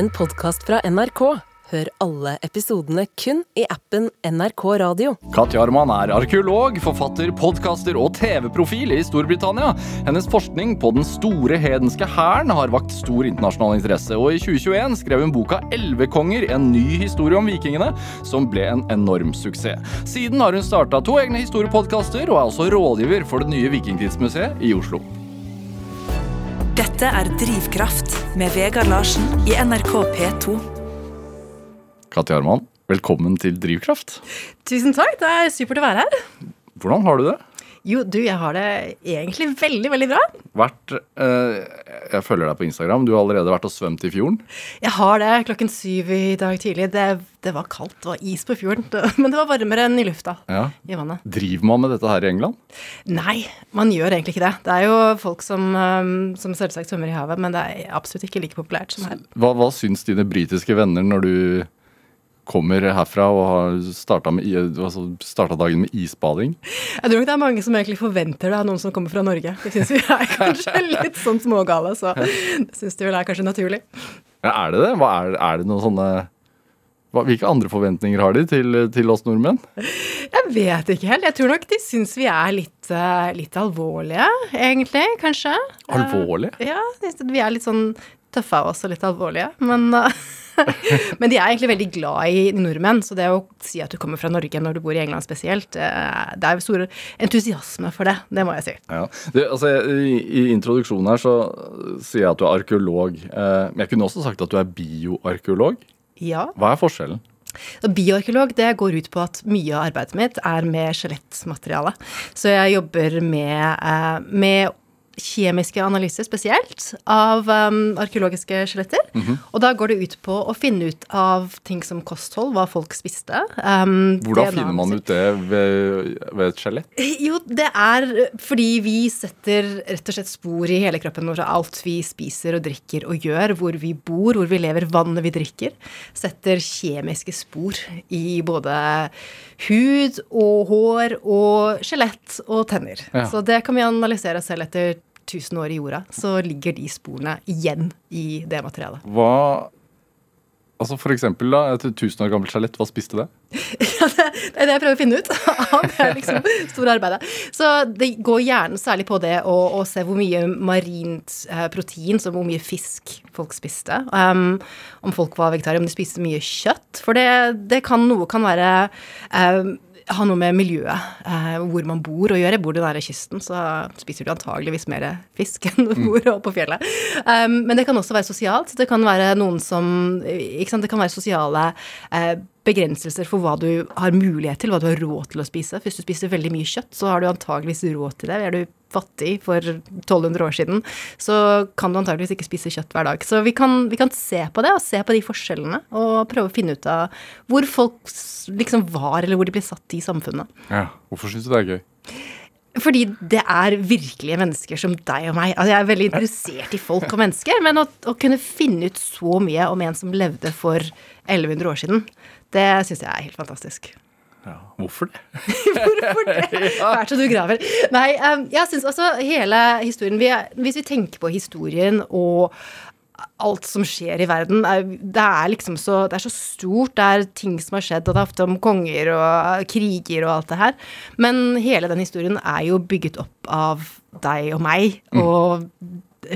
en podkast fra NRK. Hør alle episodene kun i appen NRK Radio. Katja Arman er arkeolog, forfatter, podkaster og TV-profil i Storbritannia. Hennes forskning på den store hedenske hæren har vakt stor internasjonal interesse, og i 2021 skrev hun boka Elvekonger, en ny historie om vikingene, som ble en enorm suksess. Siden har hun starta to egne historiepodkaster, og er også rådgiver for det nye Vikingtidsmuseet i Oslo. Dette er Drivkraft med Vegard Larsen i NRK P2. Katja Arman, velkommen til Drivkraft. Tusen takk, det er supert å være her. Hvordan har du det? Jo, du, jeg har det egentlig veldig, veldig bra. Vært eh, Jeg følger deg på Instagram. Du har allerede vært og svømt i fjorden. Jeg har det klokken syv i dag tidlig. Det, det var kaldt, det var is på fjorden. Men det var varmere enn i lufta. Ja. I vannet. Driver man med dette her i England? Nei, man gjør egentlig ikke det. Det er jo folk som, um, som selvsagt svømmer i havet, men det er absolutt ikke like populært som her. Hva, hva syns dine britiske venner når du kommer herfra og har starta, med, altså starta dagen med isbading? Jeg tror nok det er mange som egentlig forventer det av noen som kommer fra Norge. Det syns vi er kanskje litt sånn smågale, så det syns de vel er kanskje naturlig. Ja, er det det? Hva er, er det noen sånne Hvilke andre forventninger har de til, til oss nordmenn? Jeg vet ikke helt. Jeg tror nok de syns vi er litt, eh, litt alvorlige, egentlig, kanskje. Alvorlige? Eh, Ja, vi er litt sånn tøffe av oss og litt alvorlige. Men, eh, men de er egentlig veldig glad i nordmenn, så det å si at du kommer fra Norge når du bor i England spesielt, eh, det er stor entusiasme for det. Det må jeg si. Ja. Det, altså, i, I introduksjonen her så sier jeg at du er arkeolog. Eh, men jeg kunne også sagt at du er bioarkeolog. Ja. Hva er forskjellen? Og Bioarkeolog det går ut på at mye av arbeidet mitt er med skjelettmateriale. Så jeg jobber med, eh, med kjemiske analyser spesielt av um, arkeologiske skjeletter. Og da går det ut på å finne ut av ting som kosthold, hva folk spiste. Um, Hvordan finner man ut det ved, ved et skjelett? jo, det er fordi vi setter rett og slett spor i hele kroppen vår. Alt vi spiser og drikker og gjør, hvor vi bor, hvor vi lever, vannet vi drikker, setter kjemiske spor i både hud og hår og skjelett og tenner. Ja. Så det kan vi analysere selv etter 1000 år i jorda. Så ligger de sporene igjen i det materialet. Hva Altså For eksempel, da, et tusen år gammelt skjelett, hva spiste det? Ja, det det er det jeg prøver å finne ut av det er liksom store arbeidet. Så det går gjerne særlig på det å, å se hvor mye marint eh, protein, som hvor mye fisk folk spiste. Um, om folk var vegetariere, om de spiste mye kjøtt. For det, det kan noe kan være um, ha noe med miljøet, eh, hvor man bor å gjøre. Bor du nære kysten, så spiser du antageligvis mer fisk enn du bor oppe på fjellet. Um, men det kan også være sosialt. Det kan være noen som ikke sant, Det kan være sosiale eh, begrenselser for hva du har mulighet til, hva du har råd til å spise. Hvis du spiser veldig mye kjøtt, så har du antageligvis råd til det. Er du fattig for 1200 år siden, så kan du antageligvis ikke spise kjøtt hver dag. Så vi kan, vi kan se på det, og se på de forskjellene, og prøve å finne ut av hvor folk liksom var, eller hvor de ble satt i samfunnet. Ja, Hvorfor syns du det er gøy? Fordi det er virkelige mennesker som deg og meg. Altså, jeg er veldig interessert i folk og mennesker, men å, å kunne finne ut så mye om en som levde for 1100 år siden, det syns jeg er helt fantastisk. Ja, hvorfor det? Hvorfor det? Vær så du graver. Nei, jeg syns altså hele historien vi Hvis vi tenker på historien og alt som skjer i verden, er, det er liksom så Det er så stort. Det er ting som har skjedd, og det er ofte om konger og kriger og alt det her. Men hele den historien er jo bygget opp av deg og meg og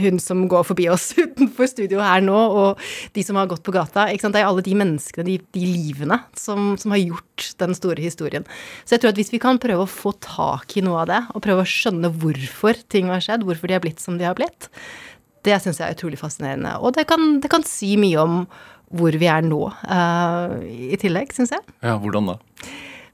hun som går forbi oss utenfor studio her nå, og de som har gått på gata. Ikke sant? Det er alle de menneskene, de, de livene, som, som har gjort den store historien. Så jeg tror at hvis vi kan prøve å få tak i noe av det, og prøve å skjønne hvorfor ting har skjedd, hvorfor de har blitt som de har blitt, det syns jeg er utrolig fascinerende. Og det kan, det kan si mye om hvor vi er nå, uh, i tillegg, syns jeg. Ja, Hvordan da?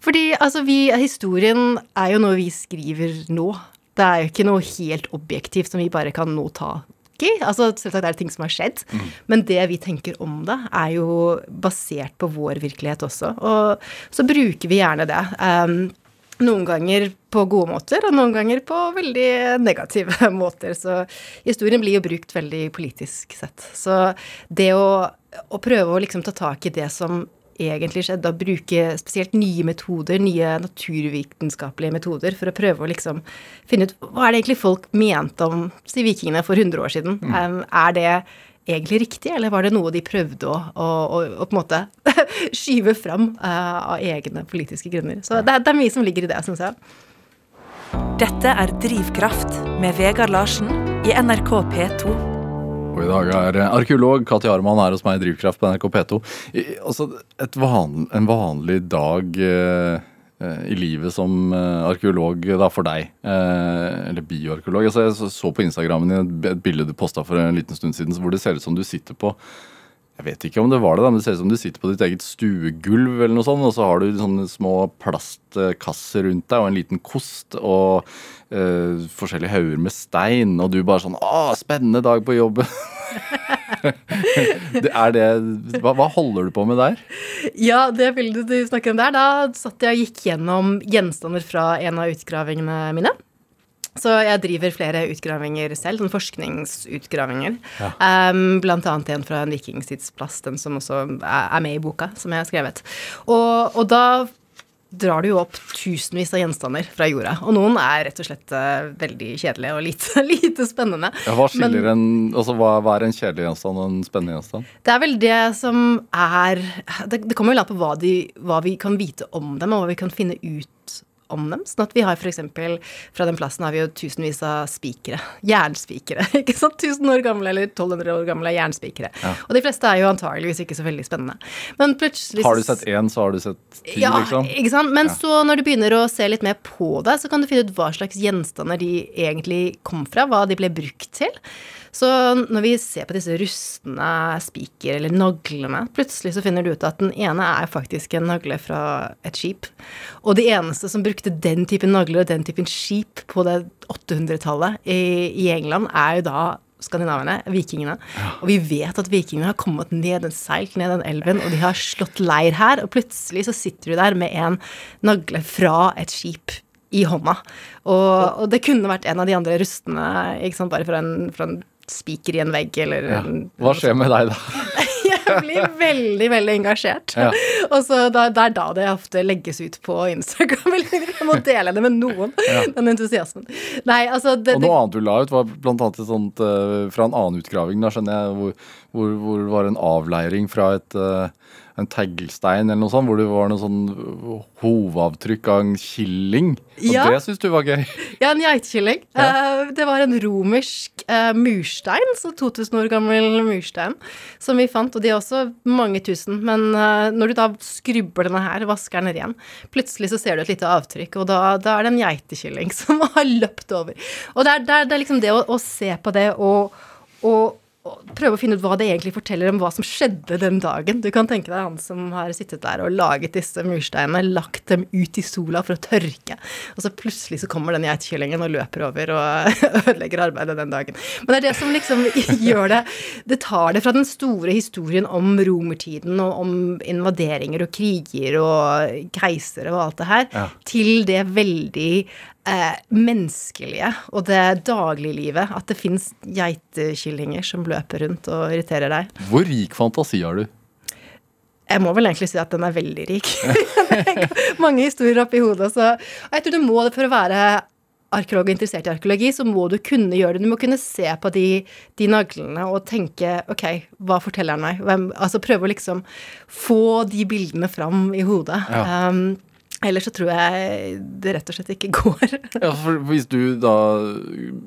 Fordi altså, vi, historien er jo noe vi skriver nå. Det er jo ikke noe helt objektivt som vi bare kan nå ta i. Altså, Selvsagt er det ting som har skjedd, men det vi tenker om det, er jo basert på vår virkelighet også. Og så bruker vi gjerne det. Um, noen ganger på gode måter, og noen ganger på veldig negative måter. Så historien blir jo brukt veldig politisk sett. Så det å, å prøve å liksom ta tak i det som egentlig skjedde, å bruke spesielt nye metoder, nye naturvitenskapelige metoder, for å prøve å liksom finne ut hva er det egentlig folk mente om si vikingene for 100 år siden. Mm. er det egentlig riktig, eller var det noe de prøvde å, å, å, å på en måte skyve fram uh, av egne politiske grunner? Så det, det er mye som ligger i det, syns jeg. Dette er Drivkraft med Vegard Larsen i NRK P2. I dag er arkeolog Katja Arman her hos meg i Drivkraft på NRK P2. I, altså, van, en vanlig dag eh, eh, i livet som eh, arkeolog da for deg, eh, eller bioarkeolog. Altså, jeg så på Instagrammen et bilde du posta for en liten stund siden hvor det ser ut som du sitter på jeg vet ikke om det var det, men det ser ut som du sitter på ditt eget stuegulv, eller noe sånt, og så har du sånne små plastkasser rundt deg og en liten kost og uh, forskjellige hauger med stein, og du bare sånn Å, spennende dag på jobben! er det hva, hva, holder du på med der? Ja, det bildet du snakker om der, da satt jeg og gikk gjennom gjenstander fra en av utgravingene mine. Så jeg driver flere utgravinger selv, sånn forskningsutgravinger. Ja. Um, blant annet en fra en vikingtidsplass, den som også er med i boka som jeg har skrevet. Og, og da drar du jo opp tusenvis av gjenstander fra jorda. Og noen er rett og slett uh, veldig kjedelige og lite, lite spennende. Ja, hva, Men, en, altså, hva, hva, er en kjedelig gjenstand og en spennende gjenstand? Det er vel det som er Det, det kommer jo an på hva, de, hva vi kan vite om dem, og hva vi kan finne ut om dem. Sånn at vi har f.eks. fra den plassen har vi jo tusenvis av spikere. Jernspikere. ikke sant? 1000 år gamle eller 1200 år gamle jernspikere. Ja. Og de fleste er jo antageligvis ikke så veldig spennende. Men plutselig Har du sett én, så har du sett ti, ja, liksom? ikke sant. Men ja. så når du begynner å se litt mer på det, så kan du finne ut hva slags gjenstander de egentlig kom fra, hva de ble brukt til. Så når vi ser på disse rustne spiker eller naglene, plutselig så finner du ut at den ene er faktisk en nagle fra et skip. Og de eneste som brukte den typen nagler og den typen skip på det 800-tallet i, England, er jo da skandinaverne, vikingene. Og vi vet at vikingene har kommet ned en seilt ned den elven, og de har slått leir her. Og plutselig så sitter du der med en nagle fra et skip i hånda. Og, og det kunne vært en av de andre rustne, ikke sant, bare fra en, fra en spiker i en vegg eller ja. Hva skjer med deg da? jeg blir veldig, veldig engasjert. Ja. Og så da, Det er da det ofte legges ut på Instagram. Jeg må dele det med noen, ja. den entusiasmen. Nei, altså det, Og noe annet du la ut, var blant annet et sånt uh, fra en annen utgraving, da skjønner jeg, hvor, hvor, hvor det var en avleiring fra et uh, en teglstein eller noe sånt, hvor det var noe sånn hovavtrykk av en killing. Og ja. det syns du var gøy? Ja, en geitkilling. Ja. Uh, det var en romersk uh, murstein, så 2000 år gammel murstein, som vi fant. Og de er også mange tusen. Men når du da skrubber denne her, vasker den igjen, plutselig så ser du et lite avtrykk, og da, da er det en geitekilling som har løpt over. Og det er, det er liksom det å, å, se på det og, og prøve å finne ut hva det egentlig forteller om hva som skjedde den dagen. Du kan tenke deg han som har sittet der og laget disse mursteinene, lagt dem ut i sola for å tørke, og så plutselig så kommer den geitkyllingen og løper over og ødelegger arbeidet den dagen. Men det er det som liksom gjør det Det tar det fra den store historien om romertiden og om invaderinger og kriger og keisere og alt det her, ja. til det veldig eh, menneskelige og det dagliglivet. At det fins geitekyllinger som løper rundt og irriterer deg. Hvor rik fantasi har du? Jeg må vel egentlig si at den er veldig rik. Mange historier oppi hodet. Så. Og jeg tror du må det for å være arkeolog og interessert i arkeologi, så må du kunne gjøre det. Du må kunne se på de, de naglene og tenke OK, hva forteller han meg? Hvem, altså prøve å liksom få de bildene fram i hodet. Ja. Um, Ellers så tror jeg det rett og slett ikke går. ja, for Hvis du da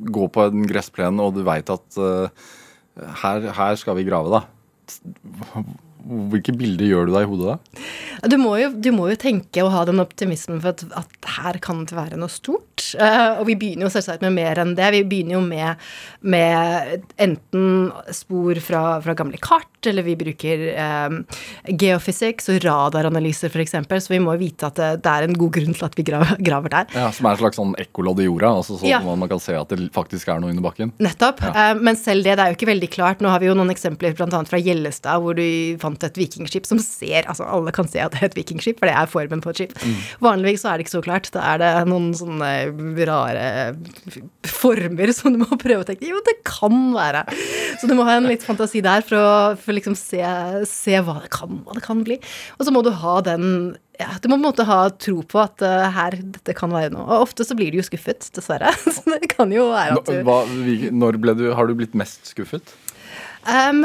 går på en gressplen og du veit at uh, her, her, skal vi grave, da. Hvilke bilder gjør du deg i hodet da? Du må, jo, du må jo, tenke og ha den optimismen for at, at her kan det være noe stort. Uh, og vi begynner jo selvsagt med mer enn det. Vi begynner jo med, med enten spor fra, fra, gamle kart, eller vi bruker um, geofysics og radaranalyser f.eks. Så vi må vite at det, det, er en god grunn til at vi graver, graver der. Ja, Som er et slags sånn ekkolodd i jorda, altså så ja. man kan se at det faktisk er noe under bakken? Nettopp. Ja. Uh, men selv det, det er jo ikke veldig klart. Nå har vi jo noen eksempler bl.a. fra Gjellestad, hvor du fant et vikingskip som ser Altså alle kan se at det er et vikingskip, for det er formen på et skip. Mm. Vanligvis så er det ikke så klart. Da er det noen sånne rare former som du må prøve å tenke Jo, det kan være. Så du må ha en litt fantasi der for å for liksom se, se hva, det kan, hva det kan bli. Og så må du ha den ja, du må på en måte ha tro på at uh, her, dette kan være noe. Og ofte så blir du jo skuffet, dessverre. så det kan jo være at du Hva, Når ble du, Har du blitt mest skuffet? Um,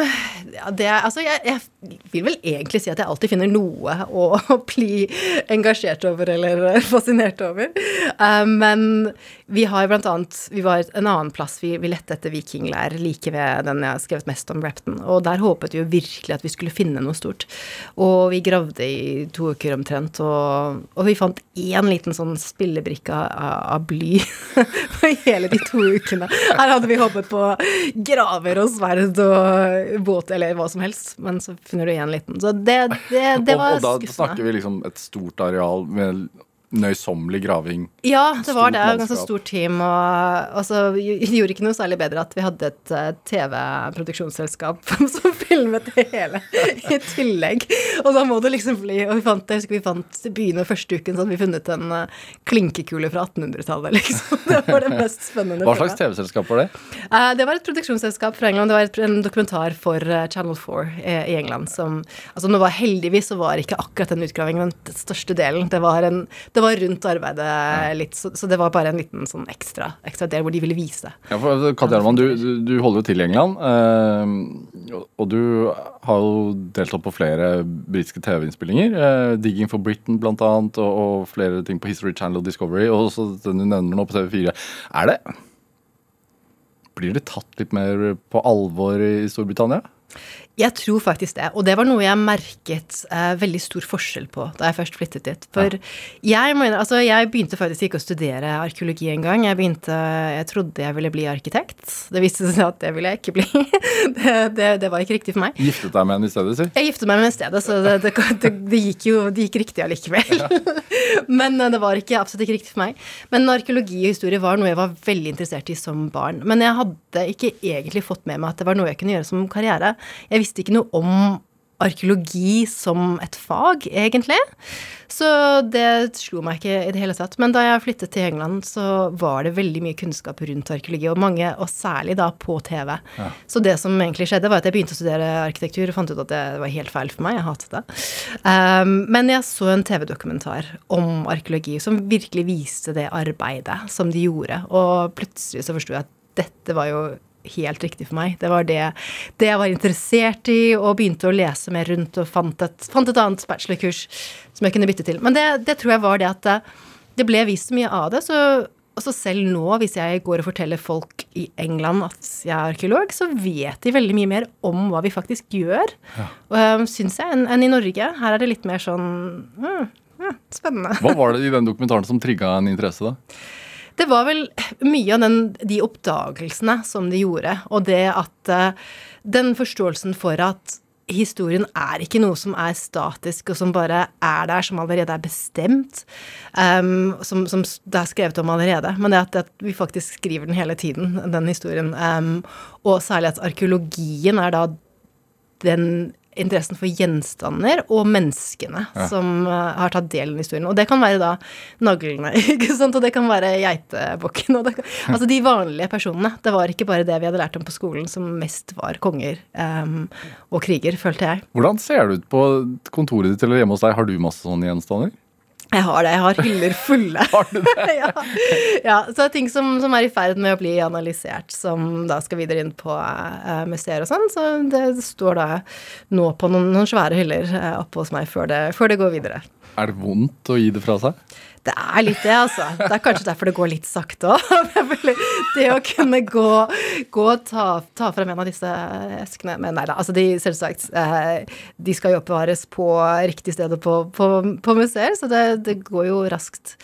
det altså, jeg, jeg, vil vel egentlig si at jeg alltid finner noe å, å bli engasjert over eller fascinert over. Um, men vi har blant annet Vi var en annen plass. Vi, vi lette etter vikingleir like ved den jeg har skrevet mest om, Repton. Og der håpet vi jo virkelig at vi skulle finne noe stort. Og vi gravde i to uker omtrent, og, og vi fant én liten sånn spillebrikke av, av bly på hele de to ukene. Her hadde vi håpet på graver og sverd og båt eller hva som helst, men så finner du én liten. Så det, det, det var skuffende. Og, og da snakker vi liksom et stort areal med nøysommelig graving. Ja, det var det. Ganske stort team. Og og det gjorde ikke noe særlig bedre at vi hadde et uh, TV-produksjonsselskap som filmet det hele i tillegg. Og da må det liksom bli Og vi fant, husker vi fant i byen første uken så hadde vi funnet en uh, klinkekule fra 1800-tallet, liksom. Det var det mest spennende. Hva slags TV-selskap var det? Uh, det var et produksjonsselskap fra England. Det var et, en dokumentar for Channel 4 i, i England som Altså nå var heldigvis så var ikke akkurat den utgravingen den største delen. Det var en det var rundt arbeidet litt, så, så, det var bare en liten sånn ekstra, ekstra del hvor de ville vise. Ja, for Katja Arman, du, du, holder jo til i England, eh, og du har jo deltatt på flere britiske TV-innspillinger. Eh, 'Digging for Britain' blant annet, og, og, flere ting på History Channel og Discovery, og også den du nevner nå på TV4. Er det Blir det tatt litt mer på alvor i Storbritannia? Jeg tror faktisk det. Og det var noe jeg merket eh, veldig stor forskjell på da jeg først flyttet dit. For ja. jeg mener, altså jeg begynte faktisk ikke å studere arkeologi engang. Jeg begynte, jeg trodde jeg ville bli arkitekt. Det viste seg at det ville jeg ikke bli. det, det, det, var ikke riktig for meg. Giftet deg med henne i stedet, si? Jeg giftet meg med henne i stedet, så det, det, gikk jo det gikk riktig allikevel. Ja. Men eh, det var ikke, absolutt ikke riktig for meg. Men arkeologi og historie var noe jeg var veldig interessert i som barn. Men jeg hadde ikke egentlig fått med meg at det var noe jeg kunne gjøre som karriere. Jeg visste ikke noe om arkeologi som et fag, egentlig. Så det slo meg ikke i det hele tatt. Men da jeg flyttet til England, så var det veldig mye kunnskap rundt arkeologi, og mange, og særlig da på TV. Ja. Så det som egentlig skjedde, var at jeg begynte å studere arkitektur og fant ut at det var helt feil for meg. Jeg hatet det. Um, men jeg så en TV-dokumentar om arkeologi som virkelig viste det arbeidet som de gjorde, og plutselig så forsto jeg at dette var jo helt riktig for meg. Det var det, det, jeg var interessert i, og begynte å lese mer rundt og fant et, fant et annet bachelorkurs som jeg kunne bytte til. Men det, det, tror jeg var det at det ble vist så mye av det. Så altså selv nå, hvis jeg går og forteller folk i England at jeg er arkeolog, så vet de veldig mye mer om hva vi faktisk gjør, ja. um, syns jeg, enn, en i Norge. Her er det litt mer sånn mm, ja, spennende. Hva var det i den dokumentaren som trigga en interesse, da? Det var vel mye av den, de oppdagelsene som de gjorde, og det at uh, Den forståelsen for at historien er ikke noe som er statisk, og som bare er der, som allerede er bestemt. Um, som, som, det er skrevet om allerede. Men det at, at, vi faktisk skriver den hele tiden, den historien. Um, og særlig at arkeologien er da den interessen for gjenstander og menneskene ja. som uh, har tatt del i historien. Og det kan være da naglene, ikke sant, og det kan være geitebukken. Altså de vanlige personene. Det var ikke bare det vi hadde lært om på skolen som mest var konger um, og kriger, følte jeg. Hvordan ser det ut på kontoret ditt eller hjemme hos deg? Har du masse sånne gjenstander? Jeg har det. Jeg har hyller fulle. har du det? ja. ja. Så det er ting som, som, er i ferd med å bli analysert, som da skal videre inn på uh, museer og sånn. Så det står da nå på noen, noen svære hyller uh, oppe hos meg før det, før det går videre. Er det vondt å gi det fra seg? Det er litt det, altså. Det er kanskje derfor det går litt sakte òg. Det å kunne gå, gå og ta, ta, frem en av disse eskene Men nei da, altså de selvsagt eh, De skal jo oppbevares på riktig sted på, på, på museer, så det, det, går jo raskt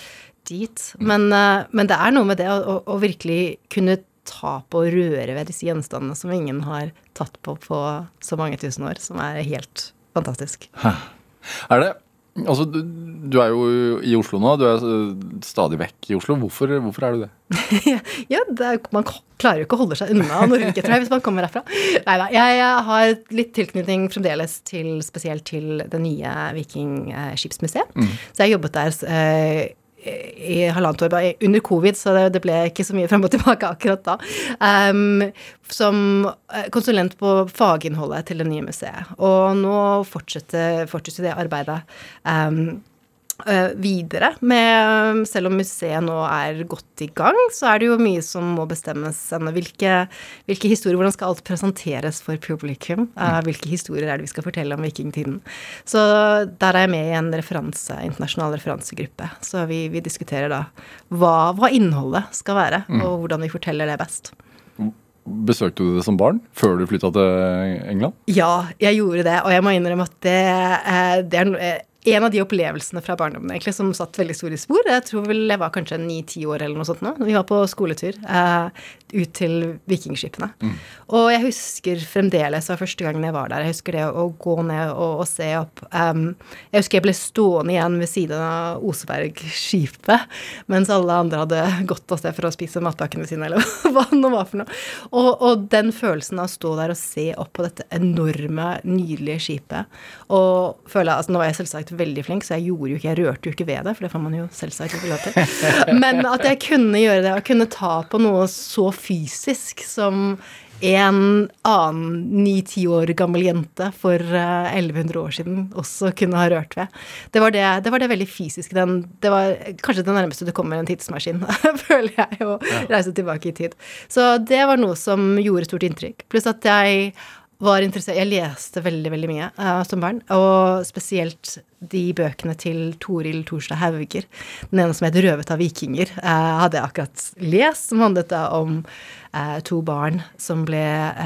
dit. Men, eh, men, det er noe med det å, å virkelig kunne ta på og røre ved disse gjenstandene som ingen har tatt på på så mange tusen år, som er helt fantastisk. Er det Altså, du, du, er jo i Oslo nå. Du er stadig vekk i Oslo. Hvorfor, hvorfor er du det? ja, det er, Man klarer jo ikke å holde seg unna Norge, tror jeg, hvis man kommer herfra. Nei da. Jeg, jeg, har litt tilknytning fremdeles til, spesielt til det nye Vikingskipsmuseet. Mm. Så jeg har jobbet der eh, i halvannet år under covid, så det, ble ikke så mye frem og tilbake akkurat da. Um, som eh, konsulent på faginnholdet til det nye museet. Og nå fortsetter, fortsetter det arbeidet. Um, videre med Selv om museet nå er godt i gang, så er det jo mye som må bestemmes ennå. Hvilke, hvilke historier Hvordan skal alt presenteres for publikum? Eh, hvilke historier er det vi skal fortelle om vikingtiden? Så der er jeg med i en referanse, internasjonal referansegruppe. Så vi, vi diskuterer da hva, hva innholdet skal være, og hvordan vi forteller det best. Besøkte du det som barn før du flytta til England? Ja, jeg gjorde det, og jeg må innrømme at det, eh, det er no- eh, en av de opplevelsene fra barndommen egentlig som satt veldig store spor. Jeg tror vel jeg var kanskje ni-ti år eller noe sånt nå. Vi var på skoletur eh, ut til vikingskipene. Og jeg husker fremdeles var første gangen jeg var der, jeg husker det å gå ned og, og se opp. Um, jeg husker jeg ble stående igjen ved siden av Osebergskipet mens alle andre hadde gått av sted for å spise matpakkene sine, eller hva det nå var for noe. Og, og den følelsen av å stå der og se opp på dette enorme, nydelige skipet og føle altså Nå var jeg selvsagt veldig flink, så jeg gjorde jo ikke, jeg rørte jo ikke ved det, for det får man jo selvsagt ikke lov til. Men at jeg kunne gjøre det, og kunne ta på noe så fysisk som en annen ni-ti år gammel jente for eh, 1100 år siden også kunne ha rørt ved. Det var det, det, var det veldig fysiske. Den, det var kanskje det nærmeste du kommer en tidsmaskin, føler jeg, å reise tilbake i tid. Så det var noe som gjorde stort inntrykk. Pluss at jeg var interessert Jeg leste veldig, veldig mye uh, som barn, og spesielt de bøkene til Toril Torstad Hauger. Den ene som het 'Røvet av vikinger', uh, hadde jeg akkurat lest, som handlet da om eh, to barn som ble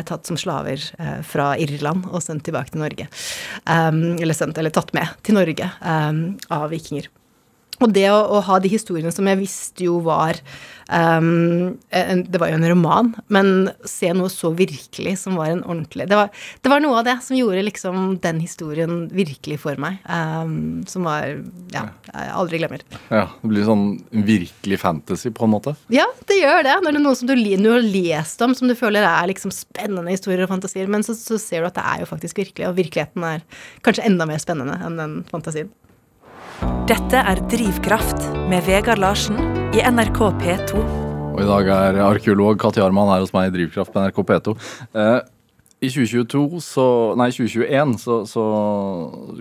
tatt som slaver fra Irland og sendt tilbake til Norge. Um, eller sendt, eller tatt med til Norge um, av vikinger. Og det å, å ha de historiene som jeg visste jo var um, en, Det var jo en roman, men se noe så virkelig som var en ordentlig Det var, det var noe av det som gjorde liksom den historien virkelig for meg. Um, som var Ja, jeg aldri glemmer. Ja, Det blir sånn virkelig fantasy, på en måte. Ja, det gjør det. Når det er noe som du, du har lest om, som du føler er liksom spennende historier og fantasier, men så, så ser du at det er jo faktisk virkelig, og virkeligheten er kanskje enda mer spennende enn den fantasien. Dette er Drivkraft med Vegard Larsen i NRK P2. Og i dag er arkeolog Kati Arman her hos meg i Drivkraft på NRK P2. Eh, I 2022, så, nei 2021 så, så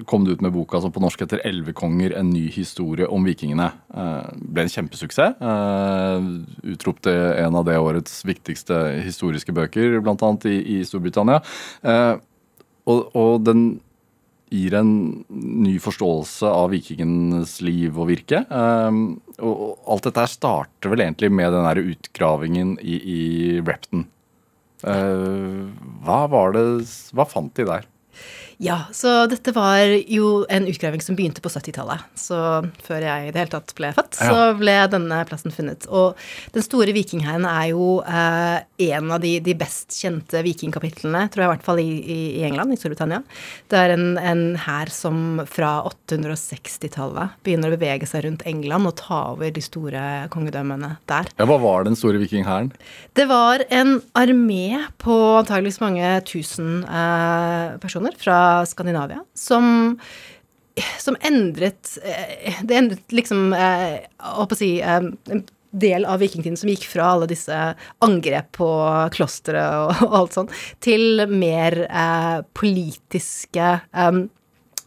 kom du ut med boka som på norsk heter 'Elvekonger en ny historie om vikingene'. Eh, ble en kjempesuksess. Eh, utropte en av det årets viktigste historiske bøker, bl.a. I, i Storbritannia. Eh, og, og den gir en ny forståelse av vikingenes liv og virke. Um, og alt dette her starter vel egentlig med den der utgravingen i, i Repton. Uh, hva var det Hva fant de der? Ja, så dette var jo en utgraving som begynte på 70-tallet. Så før jeg i det hele tatt ble født, Ja. så ble denne plassen funnet. Og den store vikinghæren er jo eh, en av de, de best kjente vikingkapitlene, tror jeg i hvert fall i, i, England, i Storbritannia. Det er en, en hær som fra 860-tallet begynner å bevege seg rundt England og ta over de store kongedømmene der. Ja, Hva var den store vikinghæren? Det var en armé på antageligvis mange tusen eh, personer fra Skandinavia som som endret eh, Det endret liksom eh, holdt å si eh, en del av vikingtiden som gikk fra alle disse angrep på klostre og, og alt sånt, til mer politiske eh,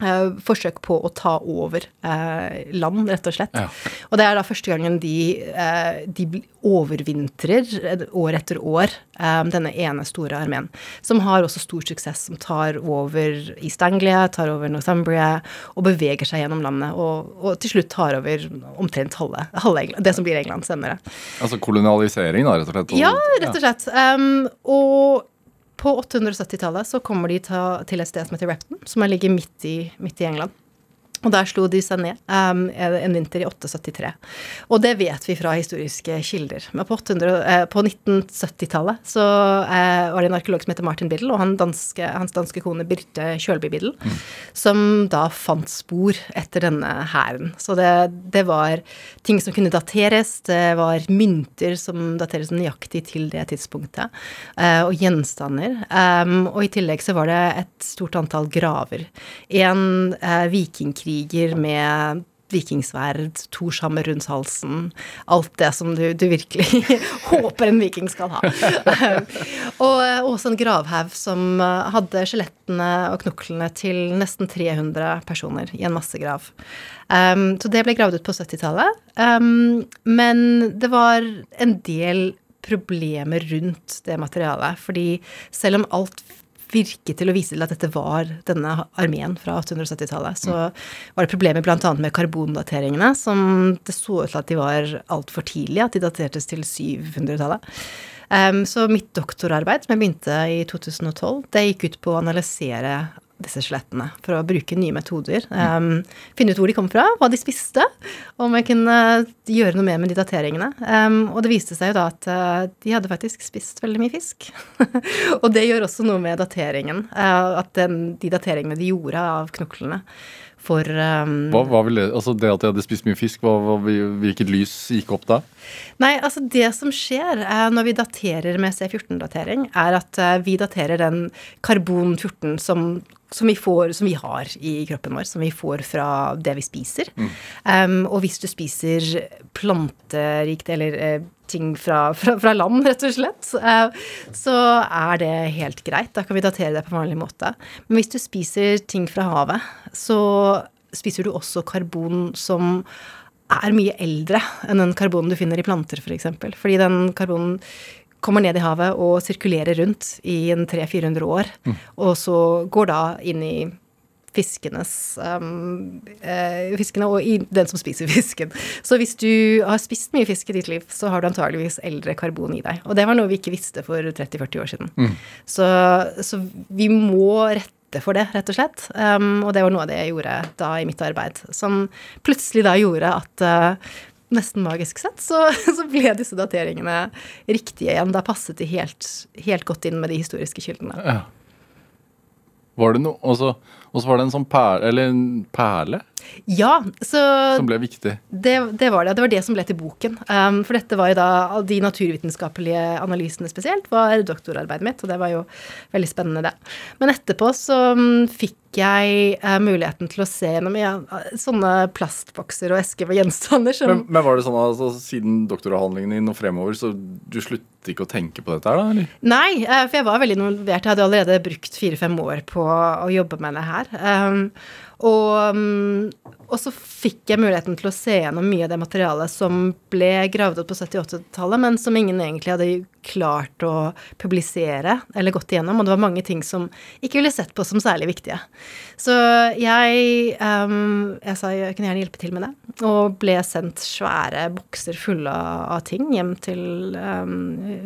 forsøk på å ta over eh, land, rett og slett. Ja. Og det er da første gangen de, eh, de overvintrer eh, år etter år, eh, denne ene store armeen. Som har også stor suksess, som tar over East Anglia, tar over Northumbria og beveger seg gjennom landet. Og, og til slutt tar over omtrent halve, halve England, det som blir England senere. Altså kolonialisering, da, rett og slett? Ja, rett og slett. Um, og på 870-tallet så kommer de til et sted som heter Repton, som ligger midt i, midt i England. Og der slo de seg ned um, en vinter i 873. Og det vet vi fra historiske kilder. Men på, eh, på 1970-tallet så eh, var det en arkeolog som heter Martin Biddle, og han danske, hans danske kone Birte Kjølby Biddle, som da fant spor etter denne hæren. Så det, det var ting som kunne dateres, det var mynter som dateres nøyaktig til det tidspunktet, eh, og gjenstander. Um, og i tillegg så var det et stort antall graver. En eh, vikingkriger med vikingsverd, torshammer rundt halsen. Alt det som du, du virkelig håper en viking skal ha. og eh, også en gravhaug som eh, hadde skjelettene og knoklene til nesten 300 personer i en massegrav. Um, så det ble gravd ut på 70-tallet. Um, men det var en del problemer rundt det materialet. Fordi selv om alt virket til å vise til at dette var denne armeen fra 870-tallet. så var det problemer bl.a. med karbondateringene, som det så ut til at de var altfor tidlige, at de datertes til 700-tallet. Um, så mitt doktorarbeid, som jeg begynte i 2012, det gikk ut på å analysere disse skjelettene for å bruke nye metoder. Um, finne ut hvor de kom fra, hva de spiste, om jeg kunne gjøre noe mer med de dateringene. Um, og det viste seg jo da at uh, de hadde faktisk spist veldig mye fisk. og det gjør også noe med dateringen. Uh, at den, de dateringene de gjorde av knoklene for um, Hva, hva ville, altså det at de hadde spist mye fisk, hva, hva, hvilket lys gikk opp da? Nei, altså det som skjer eh, når vi daterer med C14-datering, er at eh, vi daterer den karbon-14 som, som, vi får, som vi har i kroppen vår, som vi får fra det vi spiser. Mm. Um, og hvis du spiser planterikt eller eh, ting fra, fra, fra, land, rett og slett, uh, så er det helt greit. Da kan vi datere det på vanlig måte. Men hvis du spiser ting fra havet, så spiser du også karbon som er mye eldre enn den karbonen du finner i planter, f.eks. For. Fordi den karbonen kommer ned i havet og sirkulerer rundt i en 300-400 år, mm. og så går da inn i fiskenes um, eh, fiskene og i den som spiser fisken. Så hvis du har spist mye fisk i ditt liv, så har du antageligvis eldre karbon i deg. Og det var noe vi ikke visste for 30-40 år siden. Mm. Så, så, vi må rette for det, rett og slett. Um, og det var noe av det jeg gjorde da i mitt arbeid, som plutselig da gjorde at uh, nesten magisk sett, så, så, ble disse dateringene riktige igjen. Da passet de helt, helt godt inn med de historiske kildene. Ja. Var det noe Og så var det en sånn perle Eller en perle? Ja, så Som ble viktig? Det, det, var det. Det var det som ble til boken. Um, for dette var jo da De naturvitenskapelige analysene spesielt var doktorarbeidet mitt, og det var jo veldig spennende, det. Men etterpå så um, fikk jeg uh, muligheten til å se gjennom ja, sånne plastbokser og esker med gjenstander som men, men, var det sånn altså, siden doktoravhandlingen din og fremover, så du sluttet ikke å tenke på dette her, da? eller? Nei, uh, for jeg var veldig involvert. Jeg hadde allerede brukt fire-fem år på å jobbe med det her. Um, og, mm, og, så fikk jeg muligheten til å se gjennom mye av det materialet som ble gravd opp på 78-tallet, men som ingen egentlig hadde klart å publisere eller gått igjennom. Og det var mange ting som ikke ville sett på som særlig viktige. Så jeg, um, jeg sa jeg kunne gjerne hjelpe til med det, og ble sendt svære bokser fulle av ting hjem til um,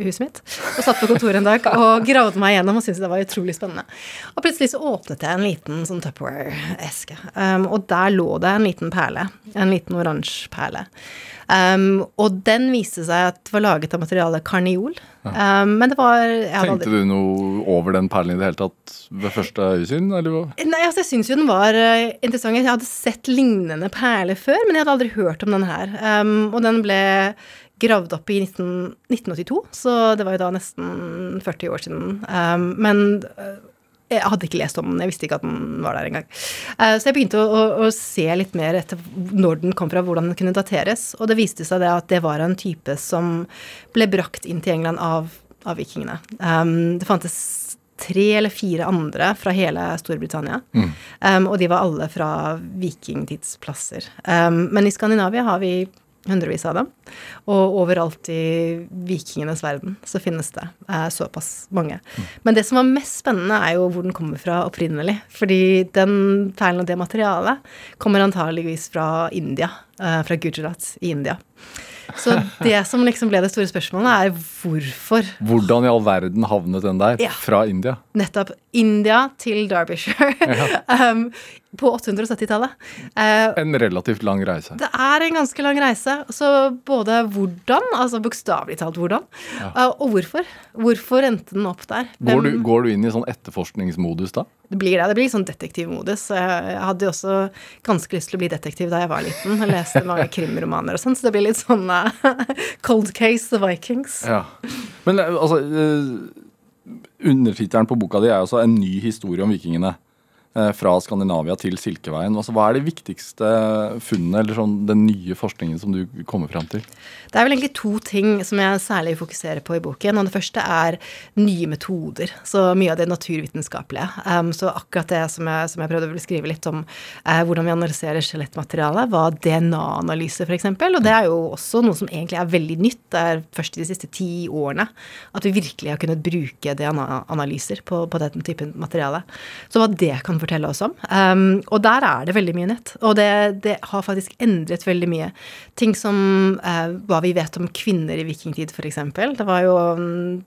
huset mitt. Og satt på kontoret en dag og gravde meg gjennom og syntes det var utrolig spennende. Og plutselig så åpnet jeg en liten sånn Tupperware-eske, um, og der lå det en liten perle. En liten oransje perle. Um, og den viste seg at det var laget av materialet karniol. Ja. Um, men det var Tenkte aldri... du noe over den perlen i det hele tatt ved første øyesyn? Eller? Nei, altså jeg syns jo den var uh, interessant. Jeg hadde sett lignende perler før, men jeg hadde aldri hørt om den her. Um, og den ble gravd opp i 19, 1982, så det var jo da nesten 40 år siden. men uh, jeg hadde ikke lest om den, jeg visste ikke at den var der engang. Uh, så jeg begynte å, å, å, se litt mer etter når den kom fra, hvordan den kunne dateres. Og det viste seg det at det var en type som ble brakt inn til England av, av vikingene. Um, det fantes tre eller fire andre fra hele Storbritannia. Mm. Um, og de var alle fra vikingtidsplasser. Um, men i Skandinavia har vi hundrevis av dem. Og overalt i vikingenes verden så finnes det eh, såpass mange. Men det som var mest spennende, er jo hvor den kommer fra opprinnelig. Fordi den perlen og det materialet kommer antageligvis fra India. Eh, fra Gujarat i India. Så det som liksom ble det store spørsmålet, er hvorfor. Hvordan i all verden havnet den der? Ja. Fra India? Nettopp. India til Derbyshire. Ja. um, på 870-tallet. Eh, en relativt lang reise. Det er en ganske lang reise. Så både hvordan, altså bokstavelig talt hvordan, ja. eh, og hvorfor. Hvorfor endte den opp der? Hvem, går, du, går, du, inn i sånn etterforskningsmodus da? Det blir det. Det blir sånn detektivmodus. Jeg hadde jo også ganske lyst til å bli detektiv da jeg var liten. Jeg leste mange krimromaner og sånn, så det blir litt sånn uh, Cold Case The Vikings. Ja. Men eh, altså Undertittelen på boka di er altså 'En ny historie om vikingene'. Eh, fra Skandinavia til Silkeveien. Altså, hva er det viktigste funnet eller sånn, den nye forskningen som du kommer fram til? Det er vel egentlig to ting som jeg særlig fokuserer på i boken. og Det første er nye metoder. Så mye av det naturvitenskapelige. Um, så akkurat det som jeg, som jeg prøvde å skrive litt om uh, hvordan vi analyserer skjelettmateriale, var DNA-analyse f.eks. Og det er jo også noe som egentlig er veldig nytt. Det er først i de siste ti årene at vi virkelig har kunnet bruke DNA-analyser på, på den typen materiale. Så hva det kan fortelle oss om. Um, og der er det veldig mye nett. Og det, det, har faktisk endret veldig mye. Ting som uh, hva vi vet om kvinner i vikingtid, f.eks. Det var jo um,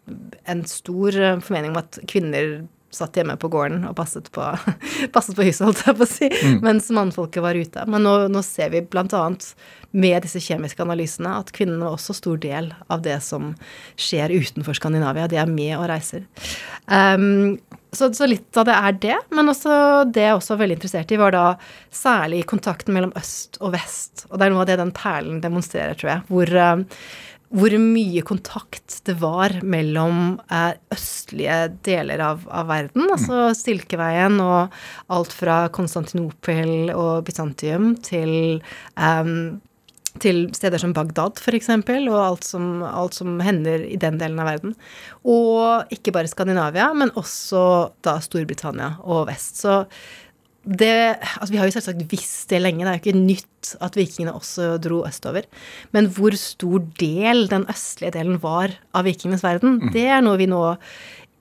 en stor uh, formening om at kvinner satt hjemme på gården og passet på, passet på huset, holdt jeg på å si, mm. mens mannfolket var ute. Men nå, nå ser vi bl.a. med disse kjemiske analysene at kvinnene er også stor del av det som skjer utenfor Skandinavia. De er med og reiser. Um, så, så, litt av det er det, men også det jeg også var veldig interessert i, var da særlig kontakten mellom øst og vest. Og det er noe av det den perlen demonstrerer, tror jeg. hvor uh, hvor mye kontakt det var mellom eh, østlige deler av, av, verden, altså Silkeveien og alt fra Konstantinopel og Byzantium til um, til steder som Bagdad, f.eks., og alt som, alt som, hender i den delen av verden. Og ikke bare Skandinavia, men også da Storbritannia og vest. Så det Altså, vi har jo selvsagt visst det lenge, det er jo ikke nytt at vikingene også dro østover. Men hvor stor del den østlige delen var av vikingenes verden, mm. det er noe vi nå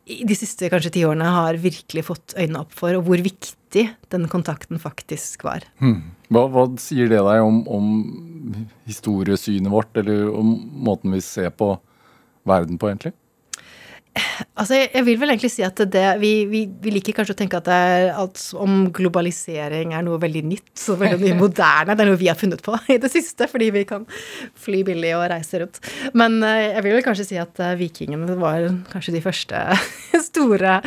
de siste kanskje ti årene har virkelig fått øynene opp for, og hvor viktig den kontakten faktisk var. Hmm. Hva, hva, sier det deg om, om historiesynet vårt, eller om måten vi ser på verden på, egentlig? Altså, jeg vil vel egentlig si at det vi, vi, vi, liker kanskje å tenke at, det er, at om globalisering er noe veldig nytt så veldig mye moderne. Det er noe vi har funnet på i det siste fordi vi kan fly billig og reise rundt. Men eh, jeg vil vel kanskje si at eh, vikingene var kanskje de første store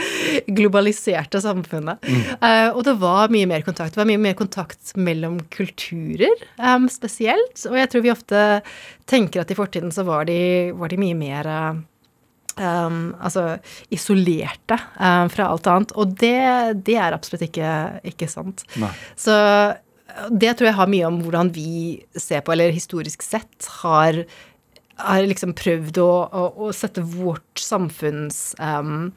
globaliserte samfunnet. Mm. Uh, og det var mye mer kontakt. Det var mye mer kontakt mellom kulturer um, spesielt. Og jeg tror vi ofte tenker at i fortiden så var de, var de mye mer uh, Um, altså isolerte um, fra alt annet. Og det, det er absolutt ikke, ikke sant. Nei. Så det tror jeg har mye om hvordan vi ser på, eller historisk sett har, har liksom prøvd å, å, å sette vårt samfunns um,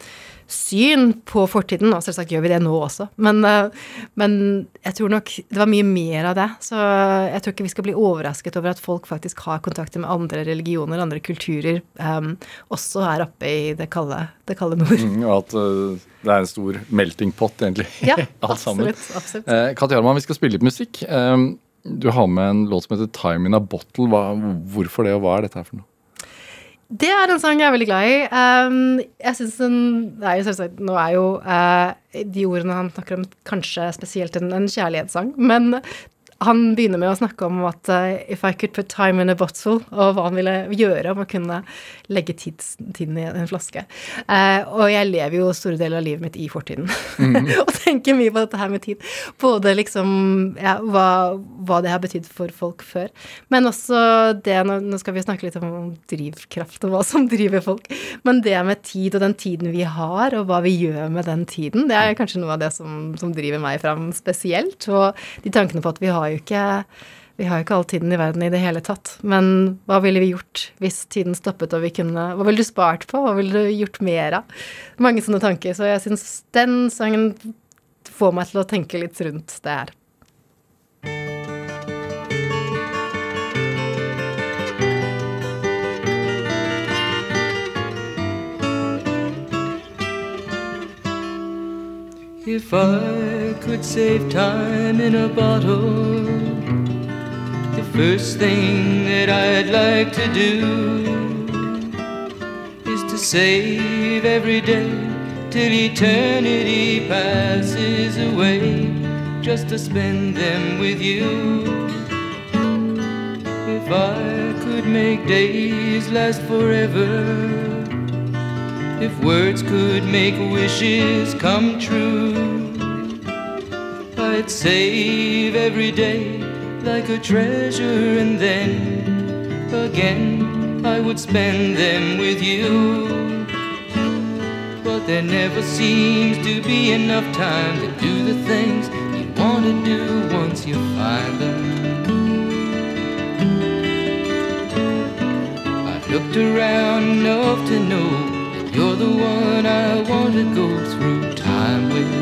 syn på fortiden, og selvsagt gjør vi det nå også, men, eh, men, jeg tror nok det var mye mer av det. Så jeg tror ikke vi skal bli overrasket over at folk faktisk har kontakter med andre religioner, andre kulturer, um, også her oppe i det kalde, det kalde nord. Mm, og at uh, det er en stor melting pot, egentlig. Ja, alt absolutt, sammen. absolutt. Uh, Katja Arman, vi skal spille litt musikk. Um, du har med en låt som heter 'Time in a Bottle'. Hva, hvorfor det, og hva er dette her for noe? Det er en sang jeg er veldig glad i. Um, jeg synes den, det selvsagt, Nå er jo uh, de ordene han snakker om, kanskje spesielt en, en kjærlighetssang. Men han begynner med å snakke om at uh, if I could put time in a bottle, og hva han ville gjøre om å kunne legge tids, tiden i en flaske. Uh, og jeg lever jo store deler av livet mitt i fortiden mm. og tenker mye på dette her med tid. Både liksom ja, hva, hva, det har betydd for folk før, men også det nå, nå, skal vi snakke litt om drivkraft og hva som driver folk, men det med tid og den tiden vi har, og hva vi gjør med den tiden, det er kanskje noe av det som, som driver meg fram spesielt. Og de tankene på at vi har jo ikke vi har jo ikke all tiden i verden i det hele tatt. Men hva ville vi gjort hvis tiden stoppet og vi kunne Hva ville du spart på? Hva ville du gjort mer av? Mange sånne tanker. Så jeg syns den sangen får meg til å tenke litt rundt det her. If I could save time in a bottle, the first thing that I'd like to do is to save every day till eternity passes away, just to spend them with you. If I could make days last forever if words could make wishes come true, I'd save every day like a treasure, and then again I would spend them with you. But But there never seems to be enough time to do the things you want to do once you find them. I've looked around enough to know that you're the one I want to go through time with.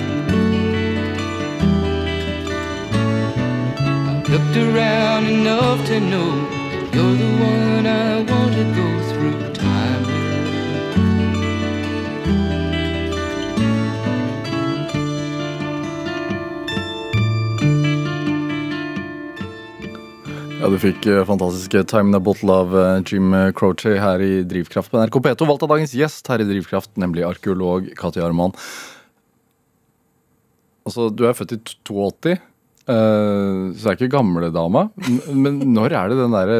Looked around enough to know you're the one I want to go through time. Ja, Du fikk eh, fantastiske Time in a Bottle av eh, Jim Croce her i Drivkraft på NRK P2. Valgt av dagens gjest her i Drivkraft, nemlig arkeolog Katja Arman. Altså, du er født i 82, eh, så er ikke gamledama. Men, men når er det den derre